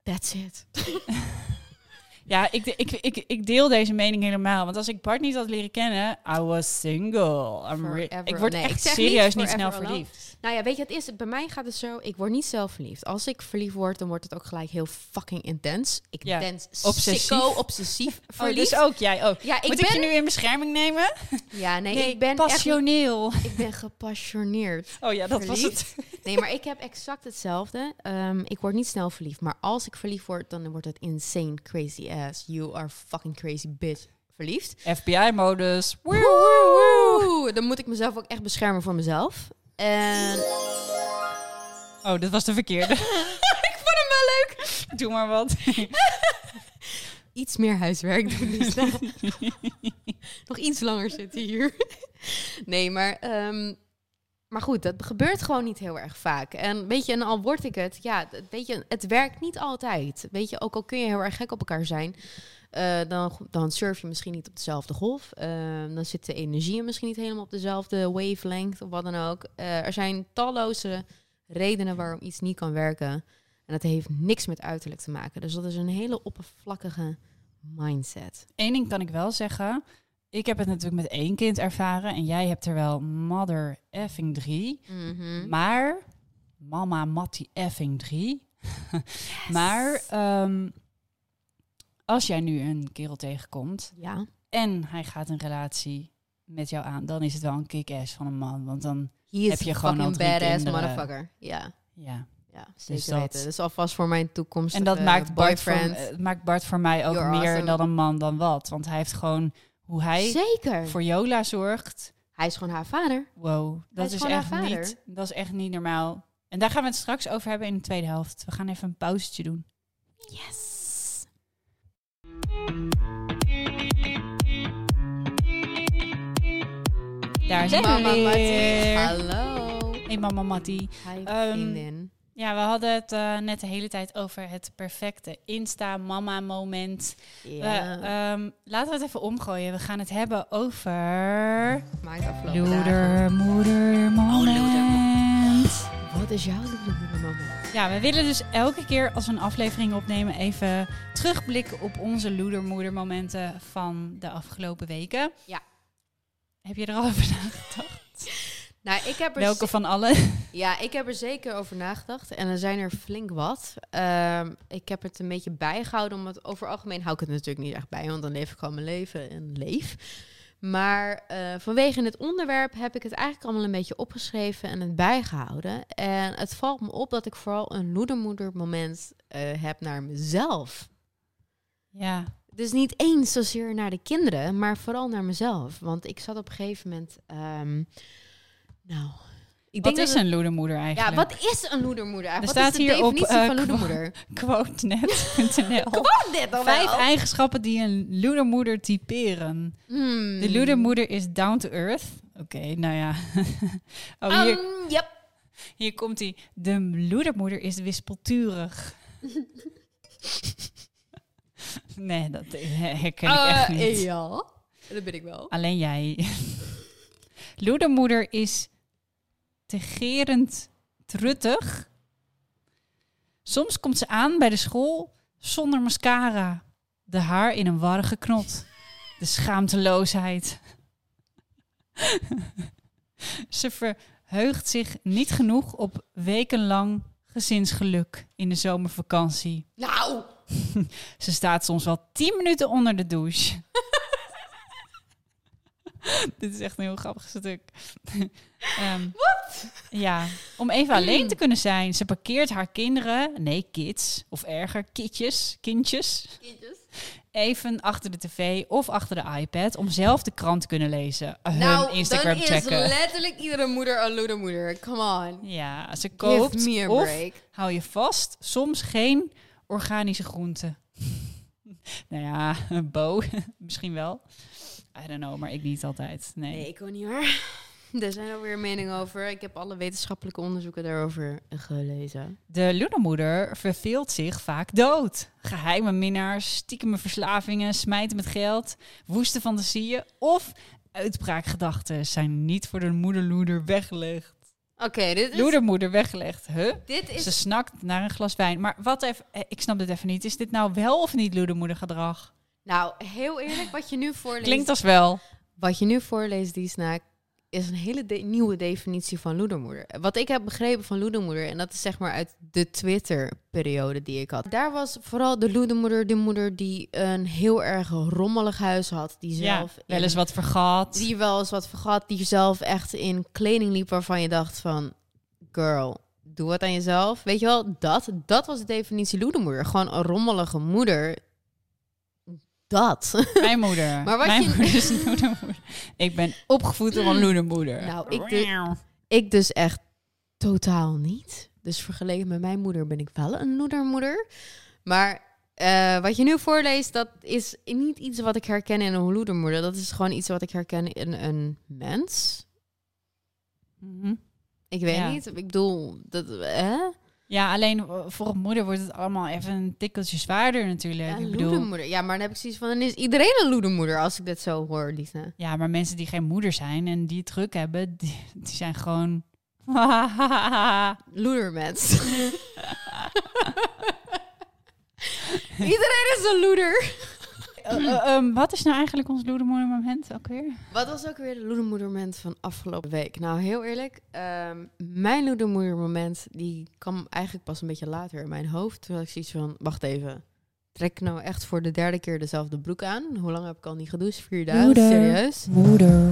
That's it. [LAUGHS] ja ik, ik, ik, ik deel deze mening helemaal. Want als ik Bart niet had leren kennen, I was single. I'm ik word nee, echt niet serieus niet, forever snel verliefd. Nou ja, weet je, het is bij mij gaat het zo. Ik word niet zelf verliefd. Als ik verliefd word, dan wordt het ook gelijk heel fucking intens. Ik Ja, ben obsessief. sicko, obsessief Oh, verliefd. dus ook jij ook. ja, ik Moet ben. ik je nu in bescherming nemen? Ja, nee, ik ben echt. passioneel. Ik ben gepassioneerd. Oh ja, dat was Verliefd? het. Nee, maar ik heb exact hetzelfde. Ehm, ik word niet snel verliefd. Maar als ik verliefd word, dan wordt het insane crazy ass. You are fucking crazy bitch. Verliefd. FBI-modus. Dan moet ik mezelf ook echt beschermen voor mezelf. En Oh, dit was de verkeerde. [LAUGHS] ik vond hem wel leuk. Doe maar wat. [LAUGHS] Iets meer huiswerk doen. Lisa. [LAUGHS] Nog iets langer zitten hier. nee, maar, ehm, maar goed, dat gebeurt gewoon niet heel erg vaak. En weet je, en al word ik het, ja, weet je, het werkt niet altijd. Weet je, ook al kun je heel erg gek op elkaar zijn, eh, dan, dan surf je misschien niet op dezelfde golf. Eh, dan zit de energie misschien niet helemaal op dezelfde wavelength of wat dan ook. Eh, er zijn talloze redenen waarom iets niet kan werken. En dat heeft niks met uiterlijk te maken. Dus dat is een hele oppervlakkige mindset. Eén ding kan ik wel zeggen. Ik heb het natuurlijk met één kind ervaren. En jij hebt er wel mother effing drie. Mhm. Maar, mama Mattie effing drie. [LAUGHS] Maar, ehm, als jij nu een kerel tegenkomt Ja. en hij gaat een relatie met jou aan, dan is het wel een kick-ass van een man. Want dan, Heb je gewoon drie badass motherfucker. Ja, ja. ja zeker dat- weten. Dus alvast voor mijn toekomst. En dat maakt Bart, boyfriend. eh, maakt Bart voor mij ook You're meer awesome. dan een man dan wat. Want hij heeft gewoon, hoe hij Zeker. voor Jola zorgt, Hij is gewoon haar vader. Wow, dat is echt niet, dat is echt niet normaal. En daar gaan we het straks over hebben in de tweede helft. We gaan even een pauzetje doen. Yes. Daar zijn Mama we Mattie. Hallo. Hey mama Mattie. Hi, vriendin. Ja, we hadden het eh, net de hele tijd over het perfecte Insta-mama-moment. Ja. We, ehm, laten we het even omgooien. We gaan het hebben over... Maakt afgelopen dagen. Loeder, moeder, moment. Wat is jouw loedermoeder moment? Ja, we willen dus elke keer als we een aflevering opnemen... even terugblikken op onze loeder-moeder-momenten van de afgelopen weken. Ja. Heb je er al over nagedacht? Nou, ik heb er Welke van alle? [LAUGHS] Ja, ik heb er zeker over nagedacht. En er zijn er flink wat. Ehm, ik heb het een beetje bijgehouden. Omdat over algemeen hou ik het natuurlijk niet echt bij. Want dan leef ik gewoon mijn leven en leef. Maar eh, vanwege het onderwerp heb ik het eigenlijk allemaal een beetje opgeschreven en het bijgehouden. En het valt me op dat ik vooral een loedermoeder moment eh, heb naar mezelf. Ja. Dus niet eens zozeer naar de kinderen, maar vooral naar mezelf. Want ik zat op een gegeven moment. ehm, nou, ik Wat denk is dat een loedermoeder eigenlijk? Ja, wat is een loedermoeder? Er Wat staat is de hier op, definitie eh, van kwa- loedermoeder? [LAUGHS] Quotenet.nl [LAUGHS] dan Vijf eigenschappen die een loedermoeder typeren. Hmm. De loedermoeder is down to earth. Oké, nou ja. [LAUGHS] oh, hier, Um, yep. hier komt hij. De loedermoeder is wispelturig. nee, dat herken ik echt Eh, niet. Ja, dat ben ik wel. Alleen jij. Loedermoeder is tegerend truttig. Soms komt ze aan bij de school zonder mascara. De haar in een warrige knot. De schaamteloosheid. [LAUGHS] ze verheugt zich niet genoeg op wekenlang gezinsgeluk in de zomervakantie. Nou, [LAUGHS] Ze staat soms wel 10 minuten onder de douche. [LAUGHS] [LAUGHS] Dit is echt een heel grappig stuk. [LAUGHS] Wat? Ja, om even alleen te kunnen zijn. Ze parkeert haar kinderen, nee, kids, of erger, kitjes, kindjes, even achter de tv of achter de iPad om zelf de krant te kunnen lezen. Hun nou Instagram dan checken. is letterlijk iedere moeder een loedermoeder. Come on. Ja, ze koopt me of break. hou je vast, soms geen organische groenten. [LAUGHS] nou ja, Bo, misschien wel. I don't know, maar ik niet altijd. Nee. Nee, ik ook niet hoor. [LAUGHS] Er zijn alweer meningen over. Ik heb alle wetenschappelijke onderzoeken daarover gelezen. De loedermoeder verveelt zich vaak dood. Geheime minnaars, stiekeme verslavingen, smijten met geld, woeste fantasieën of uitbraakgedachten zijn niet voor de moederloeder weggelegd. Oké, dit is... Loedermoeder weggelegd, huh? Dit is... Ze snakt naar een glas wijn. Maar wat even, eh, ik snap dit even niet. Is dit nou wel of niet loedermoedergedrag? Nou, heel eerlijk, wat je nu [LAUGHS] voorleest... Klinkt als wel. Wat je nu voorleest, die snaak, is een hele de- nieuwe definitie van loedermoeder. Wat ik heb begrepen van loedermoeder, en dat is zeg maar uit de Twitter-periode die ik had. Daar was vooral de loedermoeder, de moeder die een heel erg rommelig huis had. Die Ja, zelf wel in- eens wat vergat. Die wel eens wat vergat, die zelf echt in kleding liep waarvan je dacht van... Girl, doe wat aan jezelf. Weet je wel, dat, dat was de definitie loedermoeder. Gewoon een rommelige moeder. Dat. [LAUGHS] Mijn moeder. Maar wat Mijn je- moeder is een loedermoeder. Ik ben opgevoed door een loedermoeder. Nou, ik de- Ik dus echt totaal niet. Dus vergeleken met mijn moeder ben ik wel een loedermoeder. Maar eh, wat je nu voorleest, dat is niet iets wat ik herken in een loedermoeder. Dat is gewoon iets wat ik herken in een mens. Mhm. Ik weet Ja. niet. Ik bedoel, dat, hè? Ja, alleen eh, voor een moeder wordt het allemaal even een tikkeltje zwaarder natuurlijk. Ja, ik bedoel, loedermoeder. Ja, maar dan heb ik zoiets van, dan is iedereen een loedermoeder als ik dit zo hoor, Lisa. ja, maar mensen die geen moeder zijn en die het druk hebben, [LAUGHS] die, die zijn gewoon... [LAUGHS] Loedermens. [LAUGHS] iedereen is een loeder. Eh, eh, ehm, wat is nou eigenlijk ons loedermoedermoment ook weer? Wat was ook weer de loedermoedermoment van afgelopen week? Nou, heel eerlijk, ehm, mijn loedermoedermoment die kwam eigenlijk pas een beetje later in mijn hoofd. Toen had ik zoiets van, wacht even, trek ik nou echt voor de derde keer dezelfde broek aan? Hoe lang heb ik al niet gedoucht? Vier dagen? Moeder. Serieus? Moeder. [LAUGHS]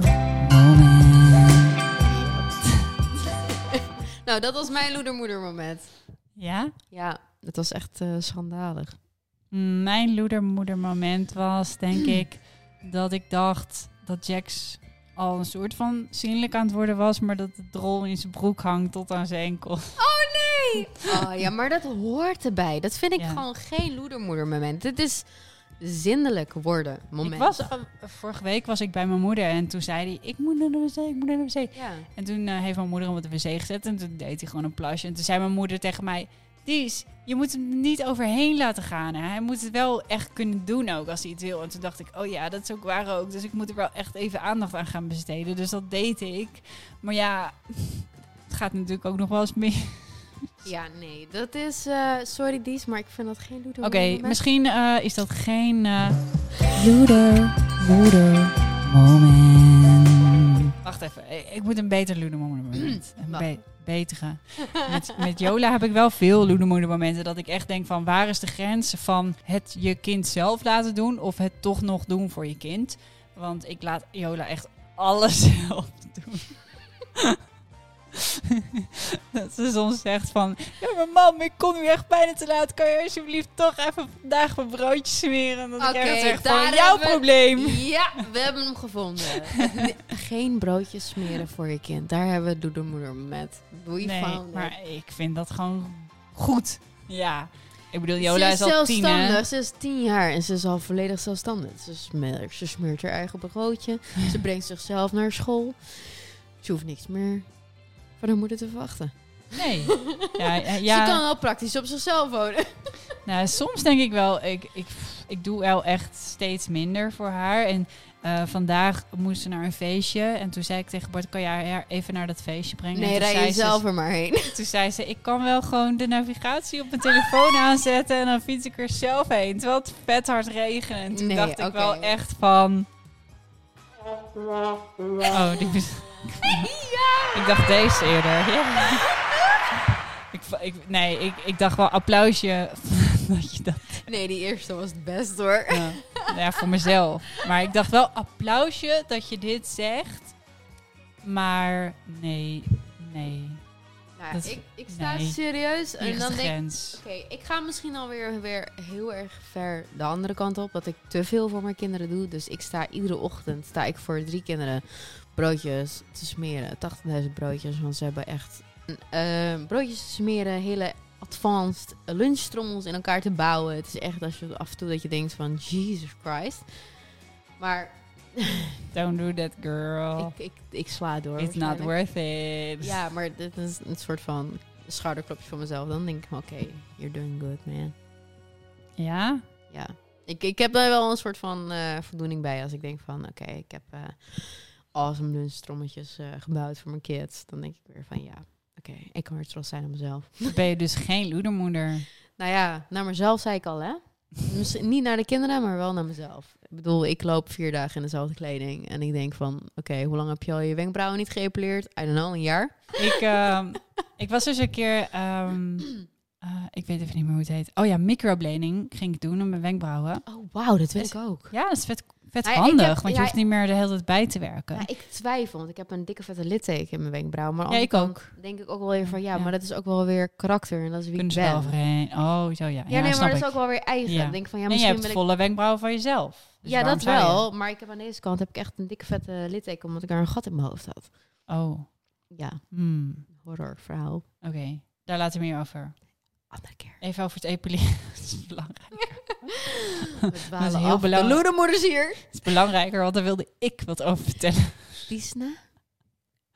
Nou, dat was mijn loedermoedermoment. Ja? Ja, het was echt eh, schandalig. Mijn loedermoedermoment was, denk ik, dat ik dacht dat Jax al een soort van zinnelijk aan het worden was, maar dat de drol in zijn broek hangt tot aan zijn enkel. Oh nee! Oh ja, maar dat hoort erbij. Dat vind ik Ja. gewoon geen loedermoedermoment. Dit is zindelijk worden moment. Ik was, eh, vorige week was ik bij mijn moeder en toen zei hij, ik moet naar de wc, ik moet naar de wc. Ja. En toen eh, heeft mijn moeder hem op de wc gezet en toen deed hij gewoon een plasje. En toen zei mijn moeder tegen mij, Dies, je moet hem niet overheen laten gaan. Hè? Hij moet het wel echt kunnen doen ook als hij het wil. En toen dacht ik, oh ja, dat is ook waar ook. Dus ik moet er wel echt even aandacht aan gaan besteden. Dus dat deed ik. Maar ja, het gaat natuurlijk ook nog wel eens mee. Ja, nee, dat is... eh, sorry Dies, maar ik vind dat geen Oké, loedermoedermoment. misschien eh, is dat geen uh, loeder, moeder moment. Wacht even, ik, ik moet een beter loedermoeder moment. Een betere. Met, met Jola heb ik wel veel loedermoeder momenten dat ik echt denk van waar is de grens van het je kind zelf laten doen of het toch nog doen voor je kind. Want ik laat Jola echt alles [LAUGHS] zelf doen. [LAUGHS] Dat ze soms zegt van... Ja, maar mam, ik kom nu echt bijna te laat. Kan je alsjeblieft toch even vandaag mijn broodje smeren? Dat Oké, ik echt van, jouw hebben we- probleem. Ja, we hebben hem gevonden. [LAUGHS] Geen broodjes smeren voor je kind. Daar hebben we doedermoeder met. We Nee, found it. maar ik vind dat gewoon goed. Ja. Ik bedoel, Ze Jola is is al tien, hè? zelfstandig. Ze is tien jaar en ze is al volledig zelfstandig. Ze smeert, ze smeert haar eigen broodje. [LAUGHS] Ze brengt zichzelf naar school. Ze hoeft niks meer van haar moeder te verwachten. Nee. [LAUGHS] Ja, ja. Ze kan wel praktisch op zichzelf wonen. [LAUGHS] Nou, soms denk ik wel, ik, ik, ik doe wel echt steeds minder voor haar. En eh, vandaag moest ze naar een feestje. En toen zei ik tegen Bart, kan jij haar even naar dat feestje brengen? Nee, rij je ze- zelf er maar heen. [LAUGHS] Toen zei ze, ik kan wel gewoon de navigatie op mijn telefoon aanzetten. En dan fiets ik er zelf heen. Terwijl het vet hard regende. En toen Nee, dacht ik wel echt van... Oh, die is... Ik dacht deze eerder. Ja. [LAUGHS] Ik, ik, nee, ik, ik dacht wel applausje [LAUGHS] dat je dat Nee, die eerste was het best hoor. ja. ja, voor mezelf. Maar ik dacht wel applausje dat je dit zegt. Maar nee, nee. Nou, Dat- ik, ik sta nee. serieus en dan de denk ik... Oké, ik ga misschien alweer weer heel erg ver de andere kant op. Dat ik te veel voor mijn kinderen doe. Dus ik sta iedere ochtend sta ik voor drie kinderen broodjes te smeren. 80.000 broodjes, want ze hebben echt eh, broodjes te smeren. Hele advanced lunchtrommels in elkaar te bouwen. Het is echt als je af en toe dat je denkt van Jesus Christ. Maar [LAUGHS] Don't do that, girl. ik, ik, ik sla door. It's not worth it. Ja, maar dit is een soort van schouderklopje voor mezelf. Dan denk ik, oké, you're doing good, man. Ja? Ja. Ik, ik heb daar wel een soort van eh, voldoening bij als ik denk van, oké, ik heb eh awesome lunchtrommetjes eh gebouwd voor mijn kids. Dan denk ik weer van, ja, oké, ik kan weer trots zijn op mezelf. Ben je dus geen loedermoeder. [LAUGHS] Nou ja, naar mezelf zei ik al, hè? [LAUGHS] Misschien niet naar de kinderen, maar wel naar mezelf. Ik bedoel, ik loop vier dagen in dezelfde kleding. En ik denk van, oké, hoe lang heb je al je wenkbrauwen niet geëpileerd? I don't know, een jaar? Ik, ehm, ik was dus een keer... ehm, eh, ik weet even niet meer hoe het heet. Oh ja, microblading ging ik doen op mijn wenkbrauwen. Oh, wauw, dat weet ik ook. Ja, dat is vet, vet Nou ja, handig. heb- want je ja, hoeft niet meer de hele tijd bij te werken. Ja, ik twijfel, want ik heb een dikke vette litteken in mijn wenkbrauw. Maar Ja, ik ook. denk ik ook wel weer van, ja, maar dat is ook wel weer karakter. En dat is wie Kunnen ik ze wel ben. overheen. Oh, zo ja. Ja, nee, maar dat is ook wel weer eigen. Ik denk van, ja, en je misschien hebt ben ik... volle wenkbrauwen van jezelf. Dus ja, dat je? wel. Maar ik heb aan deze kant heb ik echt een dikke vette litteken, omdat ik daar een gat in mijn hoofd had. Oh, Ja, hmm. horror verhaal. oké. Daar laten we meer over. Andere keer. Even over het epileren. [LAUGHS] dat is belangrijk. [LAUGHS] We [LAUGHS] dwalen heel af. De belangrijk. loedermoeders hier. Het is belangrijker, want daar wilde ik wat over vertellen. Liesne,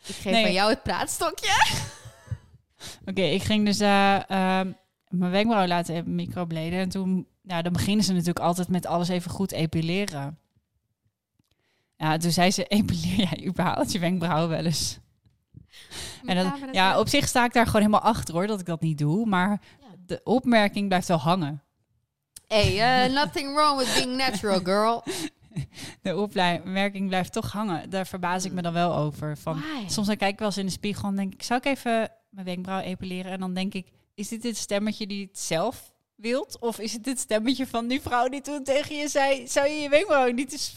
ik geef Nee. aan jou het praatstokje. [LAUGHS] Oké, ik ging dus ehm, mijn wenkbrauw laten microbladen. En toen, ja, dan beginnen ze natuurlijk altijd met alles even goed epileren. Ja, toen zei ze, [LAUGHS] epileer jij überhaupt je wenkbrauwen wel eens? En dan, ja, op zich sta ik daar gewoon helemaal achter hoor, dat ik dat niet doe. Maar Ja. de opmerking blijft wel hangen. Hey, eh, nothing wrong with being natural, girl. [LAUGHS] De opmerking blijft toch hangen. Daar verbaas ik me dan wel over. Van, Why? soms dan kijk ik wel eens in de spiegel en denk ik, zou ik even mijn wenkbrauw epileren? En dan denk ik, is dit het stemmetje die het zelf wilt? Of is het dit stemmetje van die vrouw die toen tegen je zei, zou je je wenkbrauw niet eens...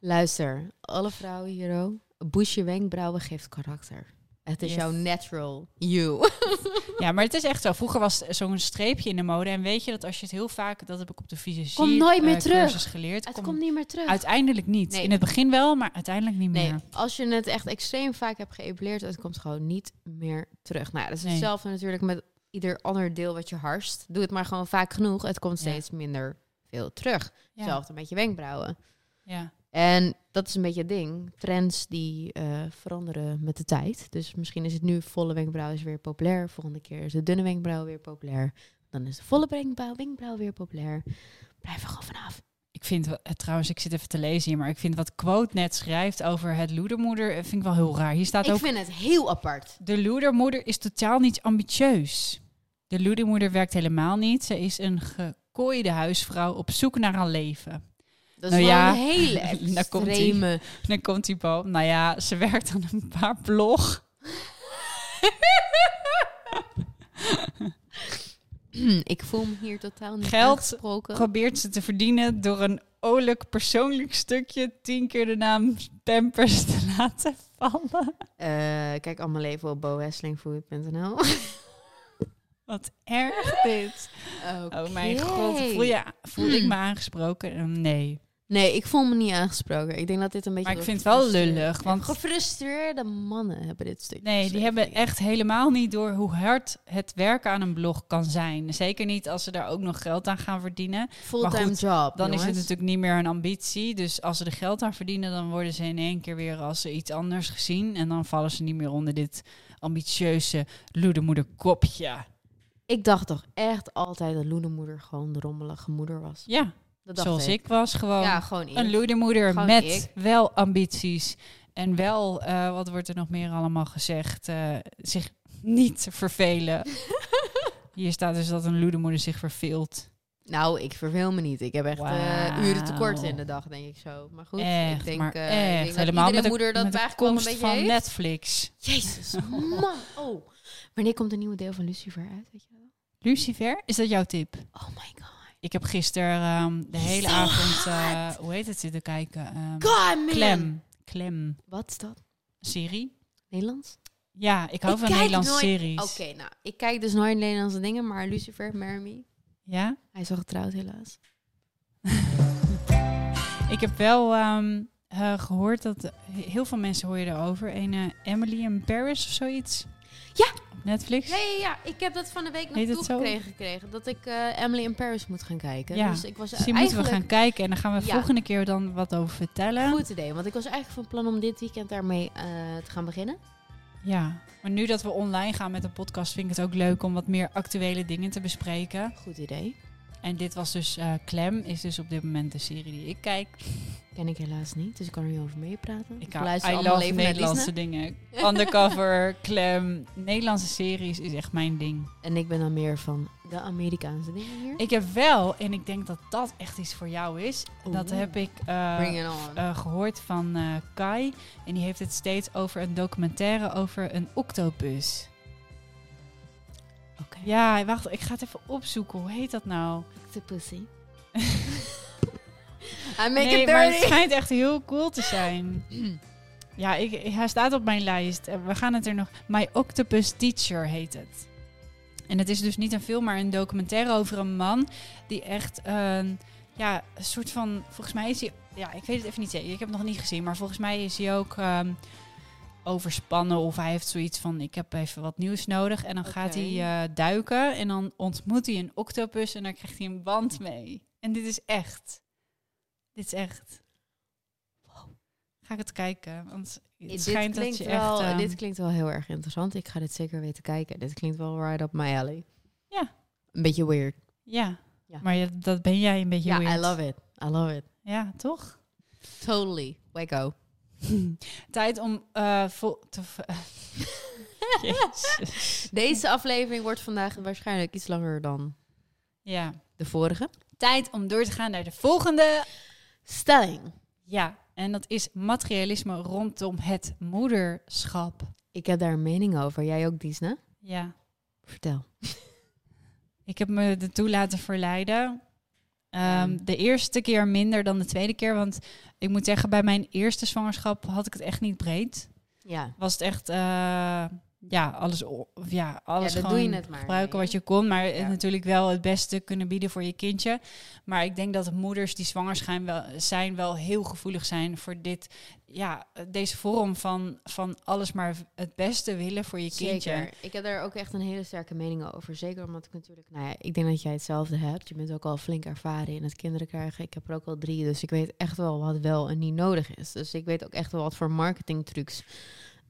Luister, alle vrouwen hier ook. Een boesje wenkbrauwen geeft karakter. Het is Yes. jouw natural you. [LAUGHS] Ja, maar het is echt zo. Vroeger was zo'n streepje in de mode. En weet je dat als je het heel vaak, dat heb ik op de fysiologie Komt nooit meer eh, terug. geleerd. Het komt komt niet meer terug. uiteindelijk niet. Nee. In het begin wel, maar uiteindelijk niet Nee, meer. als je het echt extreem vaak hebt geëpileerd, het komt gewoon niet meer terug. Nou dat is Nee. hetzelfde natuurlijk met ieder ander deel wat je harst. Doe het maar gewoon vaak genoeg. Het komt Ja. steeds minder veel terug. Ja. Hetzelfde met je wenkbrauwen. ja. En dat is een beetje het ding. Trends die eh, veranderen met de tijd. Dus misschien is het nu volle wenkbrauw is weer populair. Volgende keer is de dunne wenkbrauw weer populair. Dan is de volle wenkbrauw, wenkbrauw weer populair. Blijf er gewoon vanaf. Ik vind, eh, trouwens, ik zit even te lezen hier, maar ik vind wat Quote net schrijft over het loedermoeder, eh, vind ik wel heel raar. Hier staat Ik ook, vind het heel apart. de loedermoeder is totaal niet ambitieus. De loedermoeder werkt helemaal niet. Ze is een gekooide huisvrouw op zoek naar haar leven. Dat is Nou wel ja, een hele [LAUGHS] extreme... Dan komt die boom. Nou ja, ze werkt aan een paar blog. [CLEARS THROAT] ik voel me hier totaal niet Geld aangesproken. Probeert ze te verdienen door een oorlijk persoonlijk stukje tien keer de naam Pampers te [LAUGHS] laten vallen. Eh, kijk allemaal even op bowesslingfood.nl. [LAUGHS] Wat erg dit. Oh mijn god, voel, je, voel ik me aangesproken? Eh, Nee. Nee, ik voel me niet aangesproken. Ik denk dat dit een beetje... Maar ik vind het wel lullig, want- Gefrustreerde mannen hebben dit stuk Nee, die hebben echt helemaal niet door hoe hard het werken aan een blog kan zijn. Zeker niet als ze daar ook nog geld aan gaan verdienen. Fulltime job, Dan is het natuurlijk niet meer een ambitie. Dus als ze er geld aan verdienen, dan worden ze in één keer weer als iets anders gezien. En dan vallen ze niet meer onder dit ambitieuze loedemoederkopje. Ik dacht toch echt altijd dat Loenemoeder gewoon de rommelige moeder was. Ja, Dat dacht zoals ik was gewoon. Ja, gewoon ik. Een loedermoeder Gewoon met ik. wel ambities. En wel, eh, wat wordt er nog meer allemaal gezegd? eh, zich niet vervelen. [LAUGHS] Hier staat dus dat een loedermoeder zich verveelt. Nou, ik verveel me niet. Ik heb echt eh, Wauw. uren tekort in de dag, denk ik zo. Maar goed, echt, ik denk, maar ik denk dat Helemaal iedere met de, moeder dat met de een beetje van heeft. Netflix. Jezus, [LAUGHS] man. Oh. Wanneer komt een nieuwe deel van Lucifer uit? Weet je wel? Lucifer, is dat jouw tip? Oh my god. Ik heb gisteren ehm, de hele avond, eh, hoe heet het, zitten kijken. Ehm, God, man. Klem. Klem. Wat is dat? Serie. Nederlands? Ja, ik hou Ik van Nederlandse nooit- series. Oké, nou, ik kijk dus nooit Nederlandse dingen, maar Lucifer, Marry Me. Ja? Hij is al getrouwd, helaas. [LAUGHS] Ik heb wel ehm, eh, gehoord dat heel veel mensen hoor je erover. Een eh, Emily in Paris of zoiets. Ja. Op Netflix. Ja, ja, ja. Ik heb dat van de week nog Heet zo? toegekregen gekregen. Dat ik eh, Emily in Paris moet gaan kijken. Ja. Dus ik was Dus die moeten we eigenlijk... gaan kijken en dan gaan we Ja. volgende keer dan wat over vertellen. Goed idee, want ik was eigenlijk van plan om dit weekend daarmee eh, te gaan beginnen. Ja, maar nu dat we online gaan met een podcast vind ik het ook leuk om wat meer actuele dingen te bespreken. Goed idee. En dit was dus eh Clem, is dus op dit moment de serie die ik kijk. Ken ik helaas niet, dus ik kan er niet over meepraten. Ik luister I allemaal love Nederlandse dingen. Undercover, [LAUGHS] Clem, Nederlandse series is echt mijn ding. En ik ben dan meer van de Amerikaanse dingen hier. Ik heb wel, en ik denk dat dat echt iets voor jou is. Dat heb ik eh, eh, gehoord van Kai. En die heeft het steeds over een documentaire over een octopus. Ja, wacht, ik ga het even opzoeken. Hoe heet dat nou? The pussy. [LAUGHS] I make nee, it maar het schijnt echt heel cool te zijn. [CLEARS THROAT] ja, ik, hij staat op mijn lijst. En We gaan het er nog... My Octopus Teacher heet het. En het is dus niet een film, maar een documentaire over een man die echt een, ja, een soort van, volgens mij is hij, ja, ik weet het even niet zeker, ik heb het nog niet gezien, maar volgens mij is hij ook ehm, overspannen of hij heeft zoiets van, ik heb even wat nieuws nodig en dan gaat hij eh, duiken en dan ontmoet hij een octopus en dan krijgt hij een band mee. En dit is echt, dit is echt. Ga ik het kijken, want het dit, schijnt dat klinkt je wel, echt... ehm, dit klinkt wel heel erg interessant. Ik ga dit zeker weten kijken. Dit klinkt wel right up my alley. Ja. Een beetje weird. ja. Ja. maar je- dat ben jij een beetje Ja, weird. I love it. I love it. Ja, toch? Totally. Wacko. [LAUGHS] Tijd om eh vol te. v- [LAUGHS] Jezus. Deze aflevering wordt vandaag waarschijnlijk iets langer dan Ja. de vorige. Tijd om door te gaan naar de volgende. Stelling. Ja, en dat is materialisme rondom het moederschap. Ik heb daar een mening over. Jij ook, Disna? Ja, Vertel. ik heb me ertoe laten verleiden. Ehm. De eerste keer minder dan de tweede keer. Want ik moet zeggen, bij mijn eerste zwangerschap had ik het echt niet breed. Ja. was het echt, eh, ja, alles, ja, alles doe gewoon je net maar, gebruiken wat je kon, maar het Ja. natuurlijk wel het beste kunnen bieden voor je kindje. Maar ik denk dat moeders die zwanger zijn wel, zijn wel heel gevoelig zijn voor dit, ja, deze vorm van, van alles maar het beste willen voor je kindje. Zeker. Ik heb daar ook echt een hele sterke mening over. Zeker omdat ik natuurlijk, nou ja, ik denk dat jij hetzelfde hebt. Je bent ook al flink ervaren in het kinderen krijgen. Ik heb er ook al drie, dus ik weet echt wel wat wel en niet nodig is. Dus ik weet ook echt wel wat voor marketingtrucs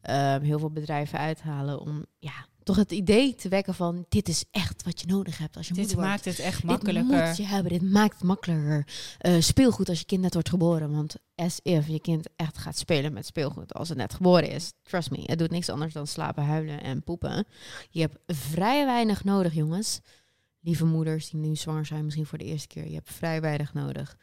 ehm, heel veel bedrijven uithalen om, ja, toch het idee te wekken van dit is echt wat je nodig hebt als je Dit moeder wordt. maakt het echt Dit makkelijker. moet je hebben, dit maakt het makkelijker. Eh, speelgoed als je kind net wordt geboren. Want as if je kind echt gaat spelen met speelgoed als het net geboren is. Trust me, het doet niks anders dan slapen, huilen en poepen. Je hebt vrij weinig nodig, jongens. Lieve moeders die nu zwanger zijn, misschien voor de eerste keer. Je hebt vrij weinig nodig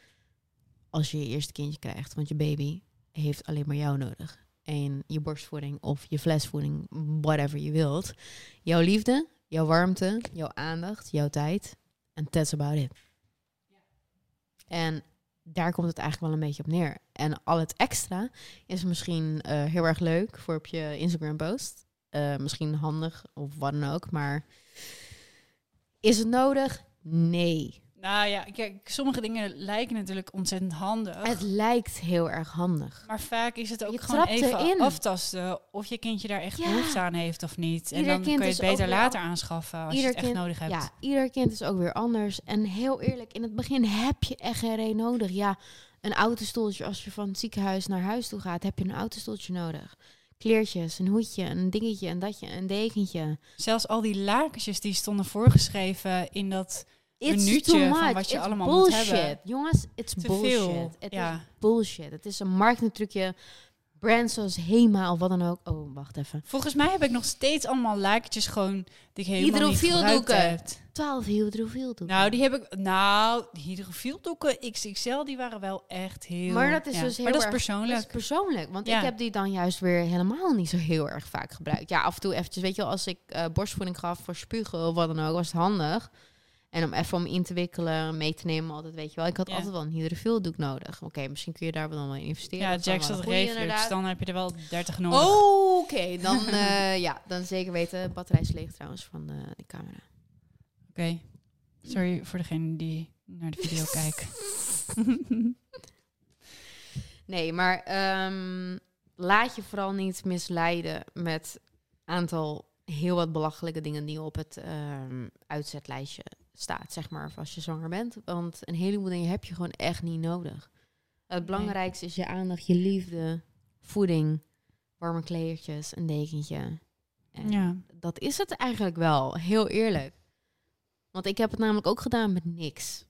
als je je eerste kindje krijgt. Want je baby heeft alleen maar jou nodig. En je borstvoeding of je flesvoeding, whatever je wilt. Jouw liefde, jouw warmte, jouw aandacht, jouw tijd. En that's about it. En daar komt het eigenlijk wel een beetje op neer. En al het extra is misschien eh, heel erg leuk voor op je Instagram post. Eh, misschien handig of wat dan ook. Maar is het nodig? Nee. Nou ja, kijk, sommige dingen lijken natuurlijk ontzettend handig. Het lijkt heel erg handig. Maar vaak is het ook Je gewoon even erin. aftasten of je kindje daar echt Ja. behoefte aan heeft of niet. En Ieder dan kind kun je het beter later al- aanschaffen als Ieder je het echt kind- nodig hebt. Ja, ieder kind is ook weer anders. En heel eerlijk, in het begin heb je echt geen reden nodig. Ja, een autostoeltje als je van het ziekenhuis naar huis toe gaat, heb je een autostoeltje nodig. Kleertjes, een hoedje, een dingetje, een datje, een dekentje. Zelfs al die lakentjes die stonden voorgeschreven in dat It's Minuutje van wat je It's allemaal moet bullshit. hebben. Jongens, it's te bullshit. Het ja. is bullshit. Het is een marketingtrucje. Brands zoals Hema of wat dan ook. Oh, wacht even. Volgens mij heb ik nog steeds allemaal lakentjes gewoon die ik helemaal niet Hydrofieldoeken. gebruikt heb. 12 hydrofiel doen. Nou, die heb ik. Nou, hydrofieldoeken XXL, die waren wel echt heel. Maar dat is ja. dus heel Maar dat is persoonlijk. Dat is persoonlijk, want Ja. ik heb die dan juist weer helemaal niet zo heel erg vaak gebruikt. Ja, af en toe eventjes, weet je wel, als ik eh, borstvoeding gaf voor spugen of wat dan ook, was het handig. En om even om in te wikkelen, mee te nemen, altijd, weet je wel. Ik had Ja. altijd wel een hydrofieldoek nodig. Oké, misschien kun je daar wel dan wel in investeren. ja, Dat is dan Jack wel zat een goeie, reflux, dan heb je er wel 30 nodig. Oh, Oké, dan, [LAUGHS] eh, ja, dan zeker weten. Batterij is leeg trouwens van de, die camera. Oké. Sorry voor degene die naar de video [LAUGHS] kijkt. Nee, maar ehm, laat je vooral niet misleiden met aantal heel wat belachelijke dingen die op het ehm, uitzetlijstje staat, zeg maar, of als je zwanger bent. Want een heleboel dingen heb je gewoon echt niet nodig. Het belangrijkste is je aandacht, je liefde, voeding, warme kleertjes, een dekentje. En Ja. dat is het eigenlijk wel, heel eerlijk. Want ik heb het namelijk ook gedaan met niks.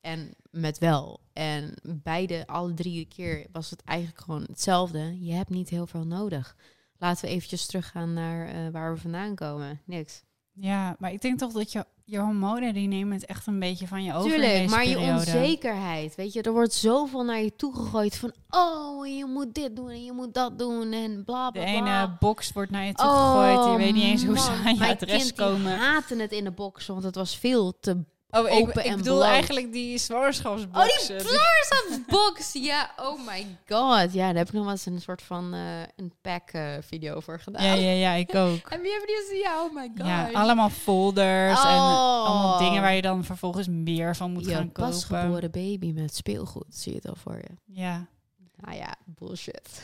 En met wel. En beide, alle drie keer was het eigenlijk gewoon hetzelfde. Je hebt niet heel veel nodig. Laten we eventjes teruggaan naar eh, waar we vandaan komen. Niks. ja, maar ik denk toch dat je, je hormonen, die nemen het echt een beetje van je over Tuurlijk, maar je onzekerheid. Weet je, er wordt zoveel naar je toegegooid van... Oh, je moet dit doen en je moet dat doen en bla De bla ene bla. box wordt naar je toe gegooid. Je weet niet eens hoe ze Oh, aan je adres kind die komen. haatte het in de box, want het was veel te Oh, ik, en bedoel bloot. eigenlijk die zwangerschapsboxen. Oh, die box, ja, oh my god. Ja, daar heb ik nog wel eens een soort van eh, een pack eh, video voor gedaan. Ja, ja, ja, ik [LAUGHS] ook. Heb je die gezien? Ja, oh my god. Ja, allemaal folders en Oh. allemaal dingen waar je dan vervolgens meer van moet je gaan kopen. pasgeboren baby met speelgoed, zie je het al voor je. Ja. Nou ja, bullshit.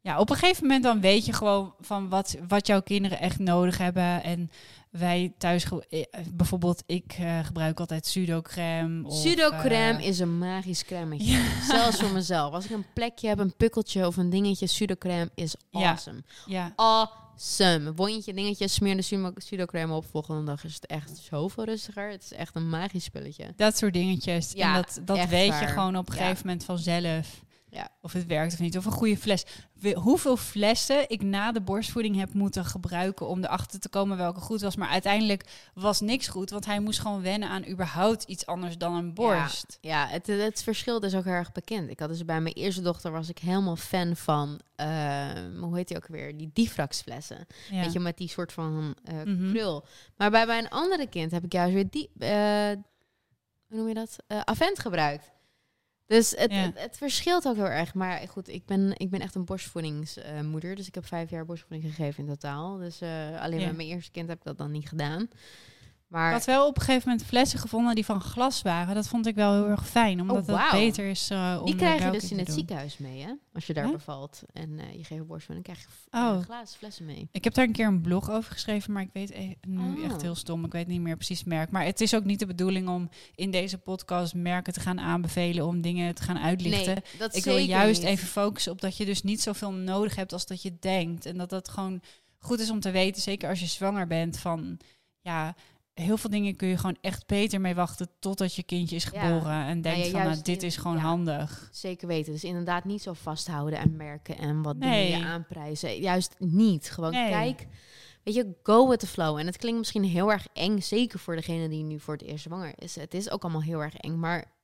ja, op een gegeven moment dan weet je gewoon van wat, wat jouw kinderen echt nodig hebben. En wij thuis, eh, bijvoorbeeld ik eh, gebruik altijd pseudocreme. Of, Pseudocreme eh, is een magisch cremmetje. [LAUGHS] Zelfs voor mezelf. Als ik een plekje heb, een pukkeltje of een dingetje, pseudocreme is Ja. awesome. Ja, Awesome. Wondje, dingetje, smeer de pseudo- pseudocreme op. Volgende dag is het echt zoveel rustiger. Het is echt een magisch spulletje. dat soort dingetjes. Ja, en dat, dat weet je gewoon op een Ja. gegeven moment vanzelf. Ja. Of het werkt of niet. Of een goede fles. Hoeveel flessen ik na de borstvoeding heb moeten gebruiken om erachter te komen welke goed was. Maar uiteindelijk was niks goed. Want hij moest gewoon wennen aan überhaupt iets anders dan een borst. Ja, het, het verschil is ook heel erg bekend. Ik had dus bij mijn eerste dochter was ik helemaal fan van, ehm, hoe heet die ook weer? Die Diffrax-flessen. Ja. Weet je, met die soort van Mhm. krul. Maar bij mijn andere kind heb ik juist weer die, eh, hoe noem je dat? Eh, Avent gebruikt. Dus het, Ja. het, het verschilt ook heel erg. Maar goed, ik ben, ik ben echt een borstvoedingsmoeder. dus ik heb vijf jaar borstvoeding gegeven in totaal. Dus eh, alleen Ja. bij mijn eerste kind heb ik dat dan niet gedaan. Ik Maar had wel op een gegeven moment flessen gevonden die van glas waren. Dat vond ik wel heel erg fijn. Omdat Oh, het beter is eh om die krijg je dus in het doen. ziekenhuis mee, hè? Als je daar Huh? bevalt en eh, je geeft borstvoeding, dan krijg je Oh. glazen flessen mee. Ik heb daar een keer een blog over geschreven, maar ik weet e- nu Oh. echt heel stom. Ik weet niet meer precies het merk. Maar het is ook niet de bedoeling om in deze podcast merken te gaan aanbevelen om dingen te gaan uitlichten. Nee, dat ik wil juist niet. even focussen op dat je dus niet zoveel nodig hebt als dat je denkt. En dat dat gewoon goed is om te weten, zeker als je zwanger bent, van ja, heel veel dingen kun je gewoon echt beter mee wachten totdat je kindje is Ja. geboren. En denkt ja, van, nou, dit in- is gewoon ja. handig. Zeker weten. Dus inderdaad niet zo vasthouden en merken en wat Nee. dingen je aanprijzen. Juist niet. Gewoon Nee. kijk. Weet je, go with the flow. En het klinkt misschien heel erg eng, zeker voor degene die nu voor het eerst zwanger is. Het is ook allemaal heel erg eng, maar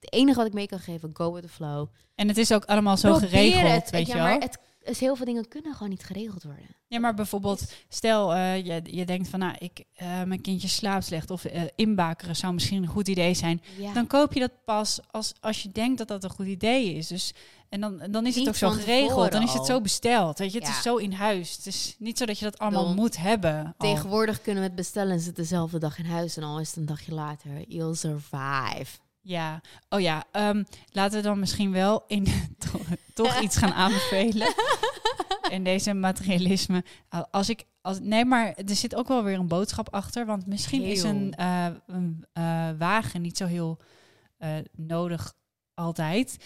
Het enige wat ik mee kan geven, go with the flow. En het is ook allemaal zo Probeer geregeld, het. weet je wel. Is heel veel dingen kunnen gewoon niet geregeld worden. Ja, maar bijvoorbeeld, stel eh, je, je denkt van, nou, ik, eh, mijn kindje slaapt slecht of eh, inbakeren zou misschien een goed idee zijn. Ja. Dan koop je dat pas als, als je denkt dat dat een goed idee is. Dus, en dan, dan is het ook zo geregeld. Dan is het zo besteld. Weet je, het Ja. is zo in huis. Het is niet zo dat je dat allemaal moet hebben. al. Tegenwoordig kunnen we het bestellen en zit dezelfde dag in huis. En al is het een dagje later. You'll survive. Ja, oh ja, ehm, laten we dan misschien wel in, toch, toch iets gaan aanbevelen. in deze materialisme. Al- Als ik, als, nee, maar er zit ook wel weer een boodschap achter. Want misschien is een, eh, een eh, wagen niet zo heel eh, nodig altijd.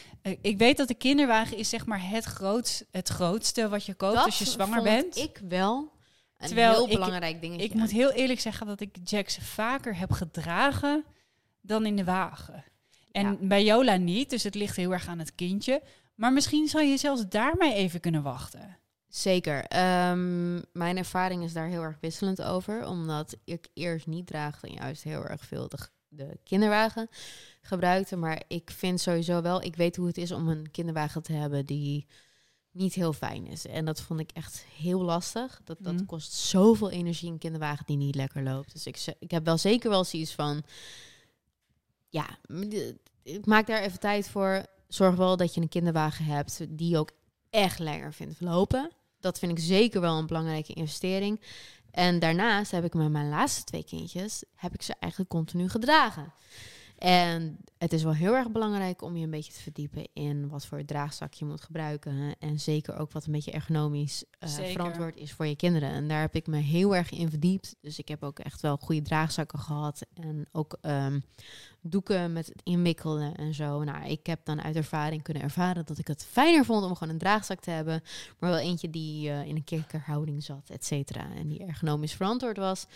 Ik weet dat de kinderwagen is zeg maar het, grootst, het grootste wat je koopt als je zwanger vond bent. ik wel een Terwijl heel belangrijk dingetje. Ik moet heel eerlijk zeggen dat ik Jax vaker heb gedragen dan in de wagen. En Ja. bij Jola niet, dus het ligt heel erg aan het kindje. Maar misschien zou je zelfs daarmee even kunnen wachten. Zeker. Ehm, mijn ervaring is daar heel erg wisselend over. Omdat ik eerst niet draagde en juist heel erg veel de, de kinderwagen gebruikte. Maar ik vind sowieso wel, ik weet hoe het is om een kinderwagen te hebben die niet heel fijn is. En dat vond ik echt heel lastig. Dat, dat Mhm. kost zoveel energie een kinderwagen die niet lekker loopt. Dus ik, ik heb wel zeker wel zoiets van... Ja, ik maak daar even tijd voor. Zorg wel dat je een kinderwagen hebt die je ook echt lekker vindt lopen. Dat vind ik zeker wel een belangrijke investering. En daarnaast heb ik met mijn laatste twee kindjes, heb ik ze eigenlijk continu gedragen. En het is wel heel erg belangrijk om je een beetje te verdiepen in wat voor draagzak je moet gebruiken. En zeker ook wat een beetje ergonomisch eh, verantwoord is voor je kinderen. En daar heb ik me heel erg in verdiept. Dus ik heb ook echt wel goede draagzakken gehad. En ook ehm, doeken met het inwikkelen en zo. Nou, ik heb dan uit ervaring kunnen ervaren dat ik het fijner vond om gewoon een draagzak te hebben. Maar wel eentje die eh, in een kikkerhouding zat, et cetera. En die ergonomisch verantwoord was.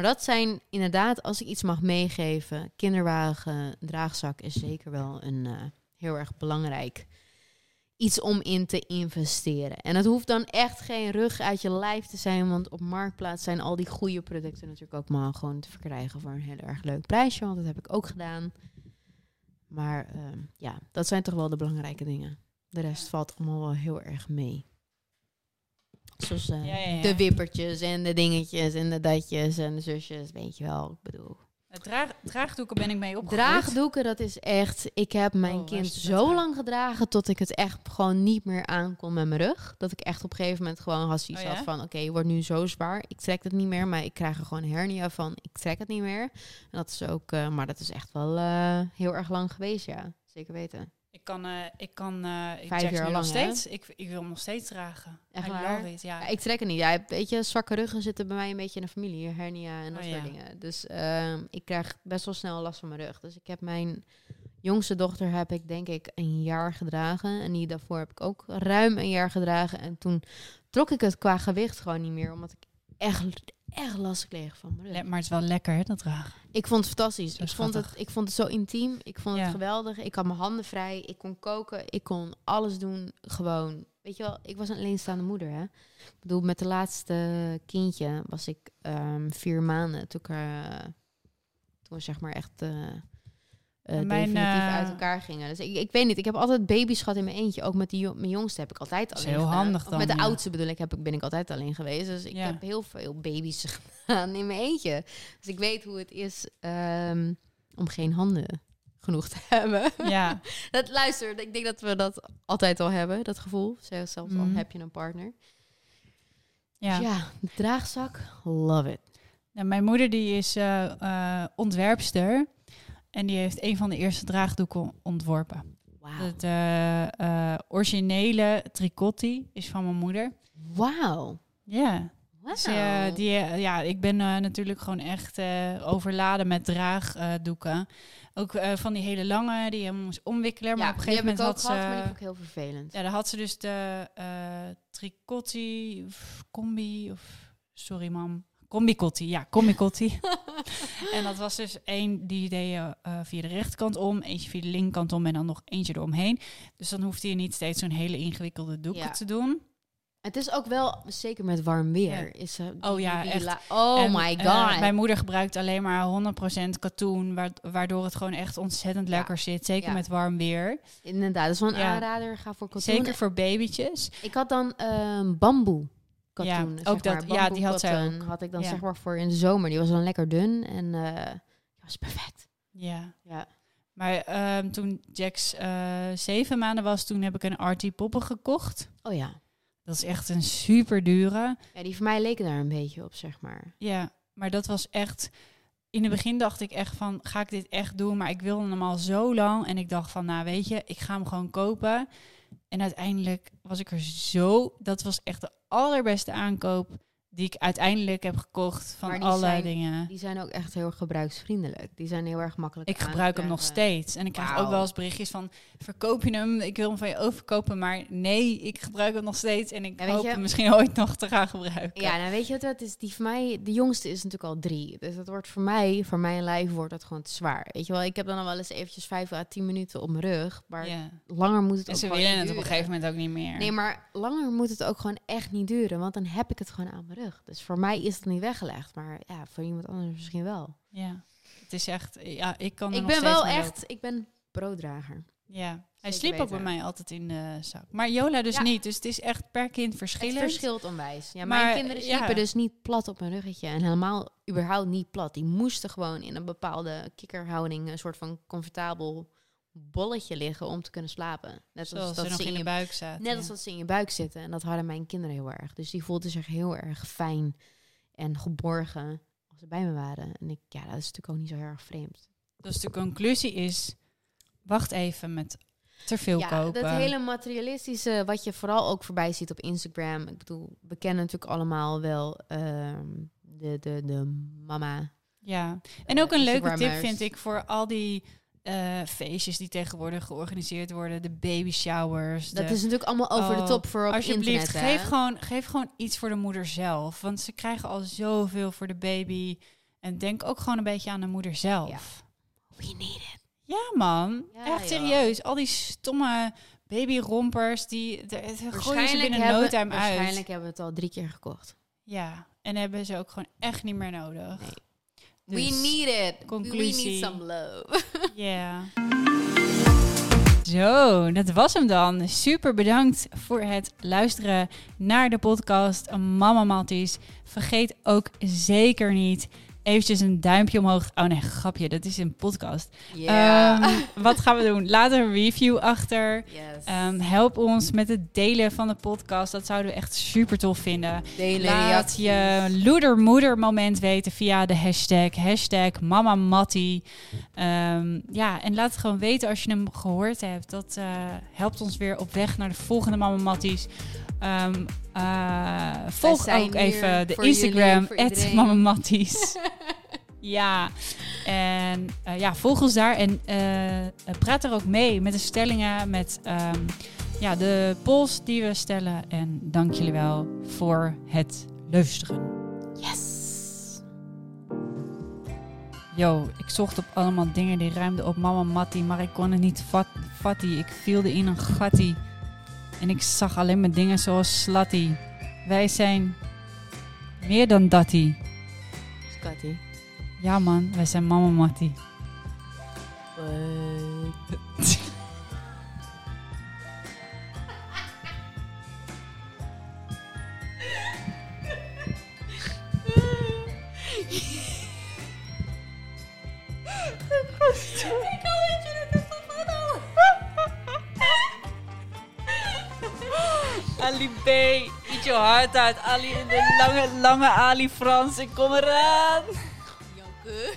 Maar dat zijn inderdaad, als ik iets mag meegeven, kinderwagen, draagzak is zeker wel een eh, heel erg belangrijk iets om in te investeren. En het hoeft dan echt geen rug uit je lijf te zijn, want op Marktplaats zijn al die goede producten natuurlijk ook maar gewoon te verkrijgen voor een heel erg leuk prijsje, want dat heb ik ook gedaan. Maar ehm, ja, dat zijn toch wel de belangrijke dingen. De rest valt allemaal wel heel erg mee. Zoals eh, Ja, ja, ja. de wippertjes en de dingetjes en de datjes en de zusjes, weet je wel. Ik bedoel, draag, draagdoeken ben ik mee opgegroeid. Draagdoeken, dat is echt... Ik heb mijn Oh, kind zo lang gedragen tot ik het echt gewoon niet meer aankon met mijn rug. Dat ik echt op een gegeven moment gewoon had zoiets Oh had van... Oké, je wordt nu zo zwaar. Ik trek het niet meer, maar ik krijg er gewoon hernia van. Ik trek het niet meer. En dat is ook... eh, maar dat is echt wel eh, heel erg lang geweest, ja. Zeker weten. Ik kan, eh, ik kan eh ik Vijf jaar lang, nog hè? steeds. Ik, ik wil hem nog steeds dragen. Echt waar? it, ja. Ja, ik trek het niet. Ja, weet je, zwakke ruggen zitten bij mij een beetje in de familie. Hernia en dat Oh, soort ja. dingen. Dus ehm, ik krijg best wel snel last van mijn rug. Dus ik heb mijn jongste dochter heb ik denk ik een jaar gedragen. En die daarvoor heb ik ook ruim een jaar gedragen. En toen trok ik het qua gewicht gewoon niet meer. Omdat ik echt, echt last kreeg van mijn rug. Maar het is wel lekker, hè, dat dragen. Ik vond het fantastisch. Ik vond het, ik vond het zo intiem. Ik vond Ja. het geweldig. Ik had mijn handen vrij. Ik kon koken. Ik kon alles doen. Gewoon. Weet je wel, ik was een alleenstaande moeder. Hè? Ik bedoel, met de laatste kindje was ik ehm, vier maanden. Toen, ik, eh, toen zeg maar echt eh, eh, Mijn, definitief eh, uit elkaar gingen. Dus ik, ik weet niet. Ik heb altijd baby's gehad in mijn eentje. Ook met die, mijn jongste heb ik altijd alleen heel gedaan. handig Of dan, met de ja. oudste bedoel ik, heb ik, ben ik altijd alleen geweest. Dus ik Ja. heb heel veel baby's [LAUGHS] gedaan in mijn eentje. Dus ik weet hoe het is ehm, om geen handen genoeg te hebben. Ja, [LAUGHS] dat, luister, ik denk dat we dat altijd al hebben, dat gevoel. Zelfs al Mhm. heb je een partner. ja. Dus ja, draagzak, love it. Nou, mijn moeder die is eh, ontwerpster. En die heeft een van de eerste draagdoeken ontworpen. Wauw. Het eh, eh, originele tricotti is van mijn moeder. Wauw. Ja. Dus, eh, die, eh, ja, ik ben natuurlijk gewoon echt overladen met draagdoeken. ook van die hele lange, die je helemaal moest omwikkelen. Maar op een die gegeven moment had gehad, ze... maar die vond ik heel vervelend. Ja, daar had ze dus de tricotti of combi of... Sorry, mam. Combi-cotti, ja, combi-cotti. [LAUGHS] en dat was dus één, die deed je eh, via de rechterkant om, eentje via de linkerkant om en dan nog eentje eromheen. Dus dan hoefde je niet steeds zo'n hele ingewikkelde doeken Ja. te doen. Het is ook wel, zeker met warm weer, is eh, die- Oh ja, echt. oh En, my eh, god. mijn moeder gebruikt alleen maar 100% katoen, wa- waardoor het gewoon echt ontzettend Ja. lekker zit. Zeker Ja. met warm weer. Inderdaad, dat is wel een aanrader. Ga voor katoen. Zeker voor babytjes. Ik had dan ehm bamboe katoen. Ja, ook dat- maar. ja, die had zij ook. Had ik dan Ja. zeg maar voor in de zomer. Die was dan lekker dun en eh was perfect. Ja. Ja. Maar ehm, toen Jax eh, zeven maanden was, toen heb ik een RT poppen gekocht. Oh ja. Dat is echt een super dure. Ja, die voor mij leken daar een beetje op, zeg maar. Ja, maar dat was echt. In het begin dacht ik echt van, ga ik dit echt doen? Maar ik wilde hem al zo lang. En ik dacht van, nou weet je, ik ga hem gewoon kopen. En uiteindelijk was ik er zo... Dat was echt de allerbeste aankoop die ik uiteindelijk heb gekocht van alle zijn- dingen. Die zijn ook echt heel gebruiksvriendelijk. Die zijn heel erg makkelijk Ik gebruik hem nog steeds. En ik krijg ook wel eens berichtjes van... verkoop je hem? Ik wil hem van je overkopen. Maar nee, ik gebruik hem nog steeds. En ik Ja, hoop je- hem misschien ooit nog te gaan gebruiken. Ja, nou weet je wat het is? Die voor mij, de jongste is natuurlijk al drie. Dus dat wordt voor mij, voor mijn lijf wordt dat gewoon te zwaar. Weet je wel, ik heb dan al wel eens eventjes vijf à tien minuten op mijn rug. Maar Ja. langer moet het En ook ze gewoon willen het op een gegeven moment ook niet meer. Nee, maar langer moet het ook gewoon echt niet duren. Want dan heb ik het gewoon aan mijn rug. Dus voor mij is het niet weggelegd. Maar ja, voor iemand anders misschien wel. Ja, het is echt... Ja, ik kan ik ben wel echt, lopen. ik ben brooddrager. Ja, hij sliep ook bij mij altijd in de zak. Maar Jola dus Ja. niet. Dus het is echt per kind Het verschillend. verschilt onwijs. Ja, Maar, mijn kinderen ja. sliepen dus niet plat op hun ruggetje. En helemaal überhaupt niet plat. Die moesten gewoon in een bepaalde kikkerhouding... een soort van comfortabel bolletje liggen om te kunnen slapen. Net Zoals als ze dat nog ze in in je buik zaten. Net als dat ze in je buik zitten. En dat hadden mijn kinderen heel erg. Dus die voelden zich heel erg fijn en geborgen als ze bij me waren. En ik, ja, dat is natuurlijk ook niet zo heel erg vreemd. Dus de conclusie is... Wacht even met te veel ja, kopen. dat hele materialistische, wat je vooral ook voorbij ziet op Instagram. Ik bedoel, we kennen natuurlijk allemaal wel ehm, de, de, de mama. Ja, en eh, ook een leuke tip vind ik voor al die eh, feestjes die tegenwoordig georganiseerd worden. De baby showers. Dat de- is natuurlijk allemaal over de Oh, top voor op Alsjeblieft, internet. hè? geef gewoon, geef gewoon iets voor de moeder zelf. Want ze krijgen al zoveel voor de baby. En denk ook gewoon een beetje aan de moeder zelf. We need it. Ja, man. Ja, Echt joh. serieus. Al die stomme babyrompers, die de, de gooien ze binnen hebben, no time uit. waarschijnlijk hebben we het al drie keer gekocht. Ja, en hebben ze ook gewoon echt niet meer nodig. Nee. Dus, we need it. We need some love. [LAUGHS] Ja. Zo, dat was hem dan. Super bedankt voor het luisteren naar de podcast Mama Matties. Vergeet ook zeker niet eventjes een duimpje omhoog. Oh nee, grapje, dat is een podcast. Ehm, wat gaan we doen? Laat een review achter. yes. Ehm, help ons met het delen van de podcast. Dat zouden we echt super tof vinden. Delen, Laat je loedermoeder moment weten via de hashtag, hashtag Mama Mattie. Ehm, ja, en laat het gewoon weten als je hem gehoord hebt. Dat eh, helpt ons weer op weg naar de volgende Mama Matties. Ehm, eh, volg ook even de Instagram, at iedereen. Mama Matties. [LAUGHS] ja, en eh, ja, volg ons daar en eh, praat er ook mee met de stellingen, met ehm, ja, de polls die we stellen. En dank jullie wel voor het luisteren. Yes. Yo, ik zocht op allemaal dingen die ruimden op Mama Mattie, maar ik kon het niet vat, vattie. Ik vielde in een gattie. En ik zag alleen maar dingen zoals slatty. Wij zijn meer dan dattie. Scotty. Ja man, wij zijn Mama Mattie. [LAUGHS] Ali B, eet je hart uit. Ali in de lange, lange Ali Frans. Ik kom eraan. Janke.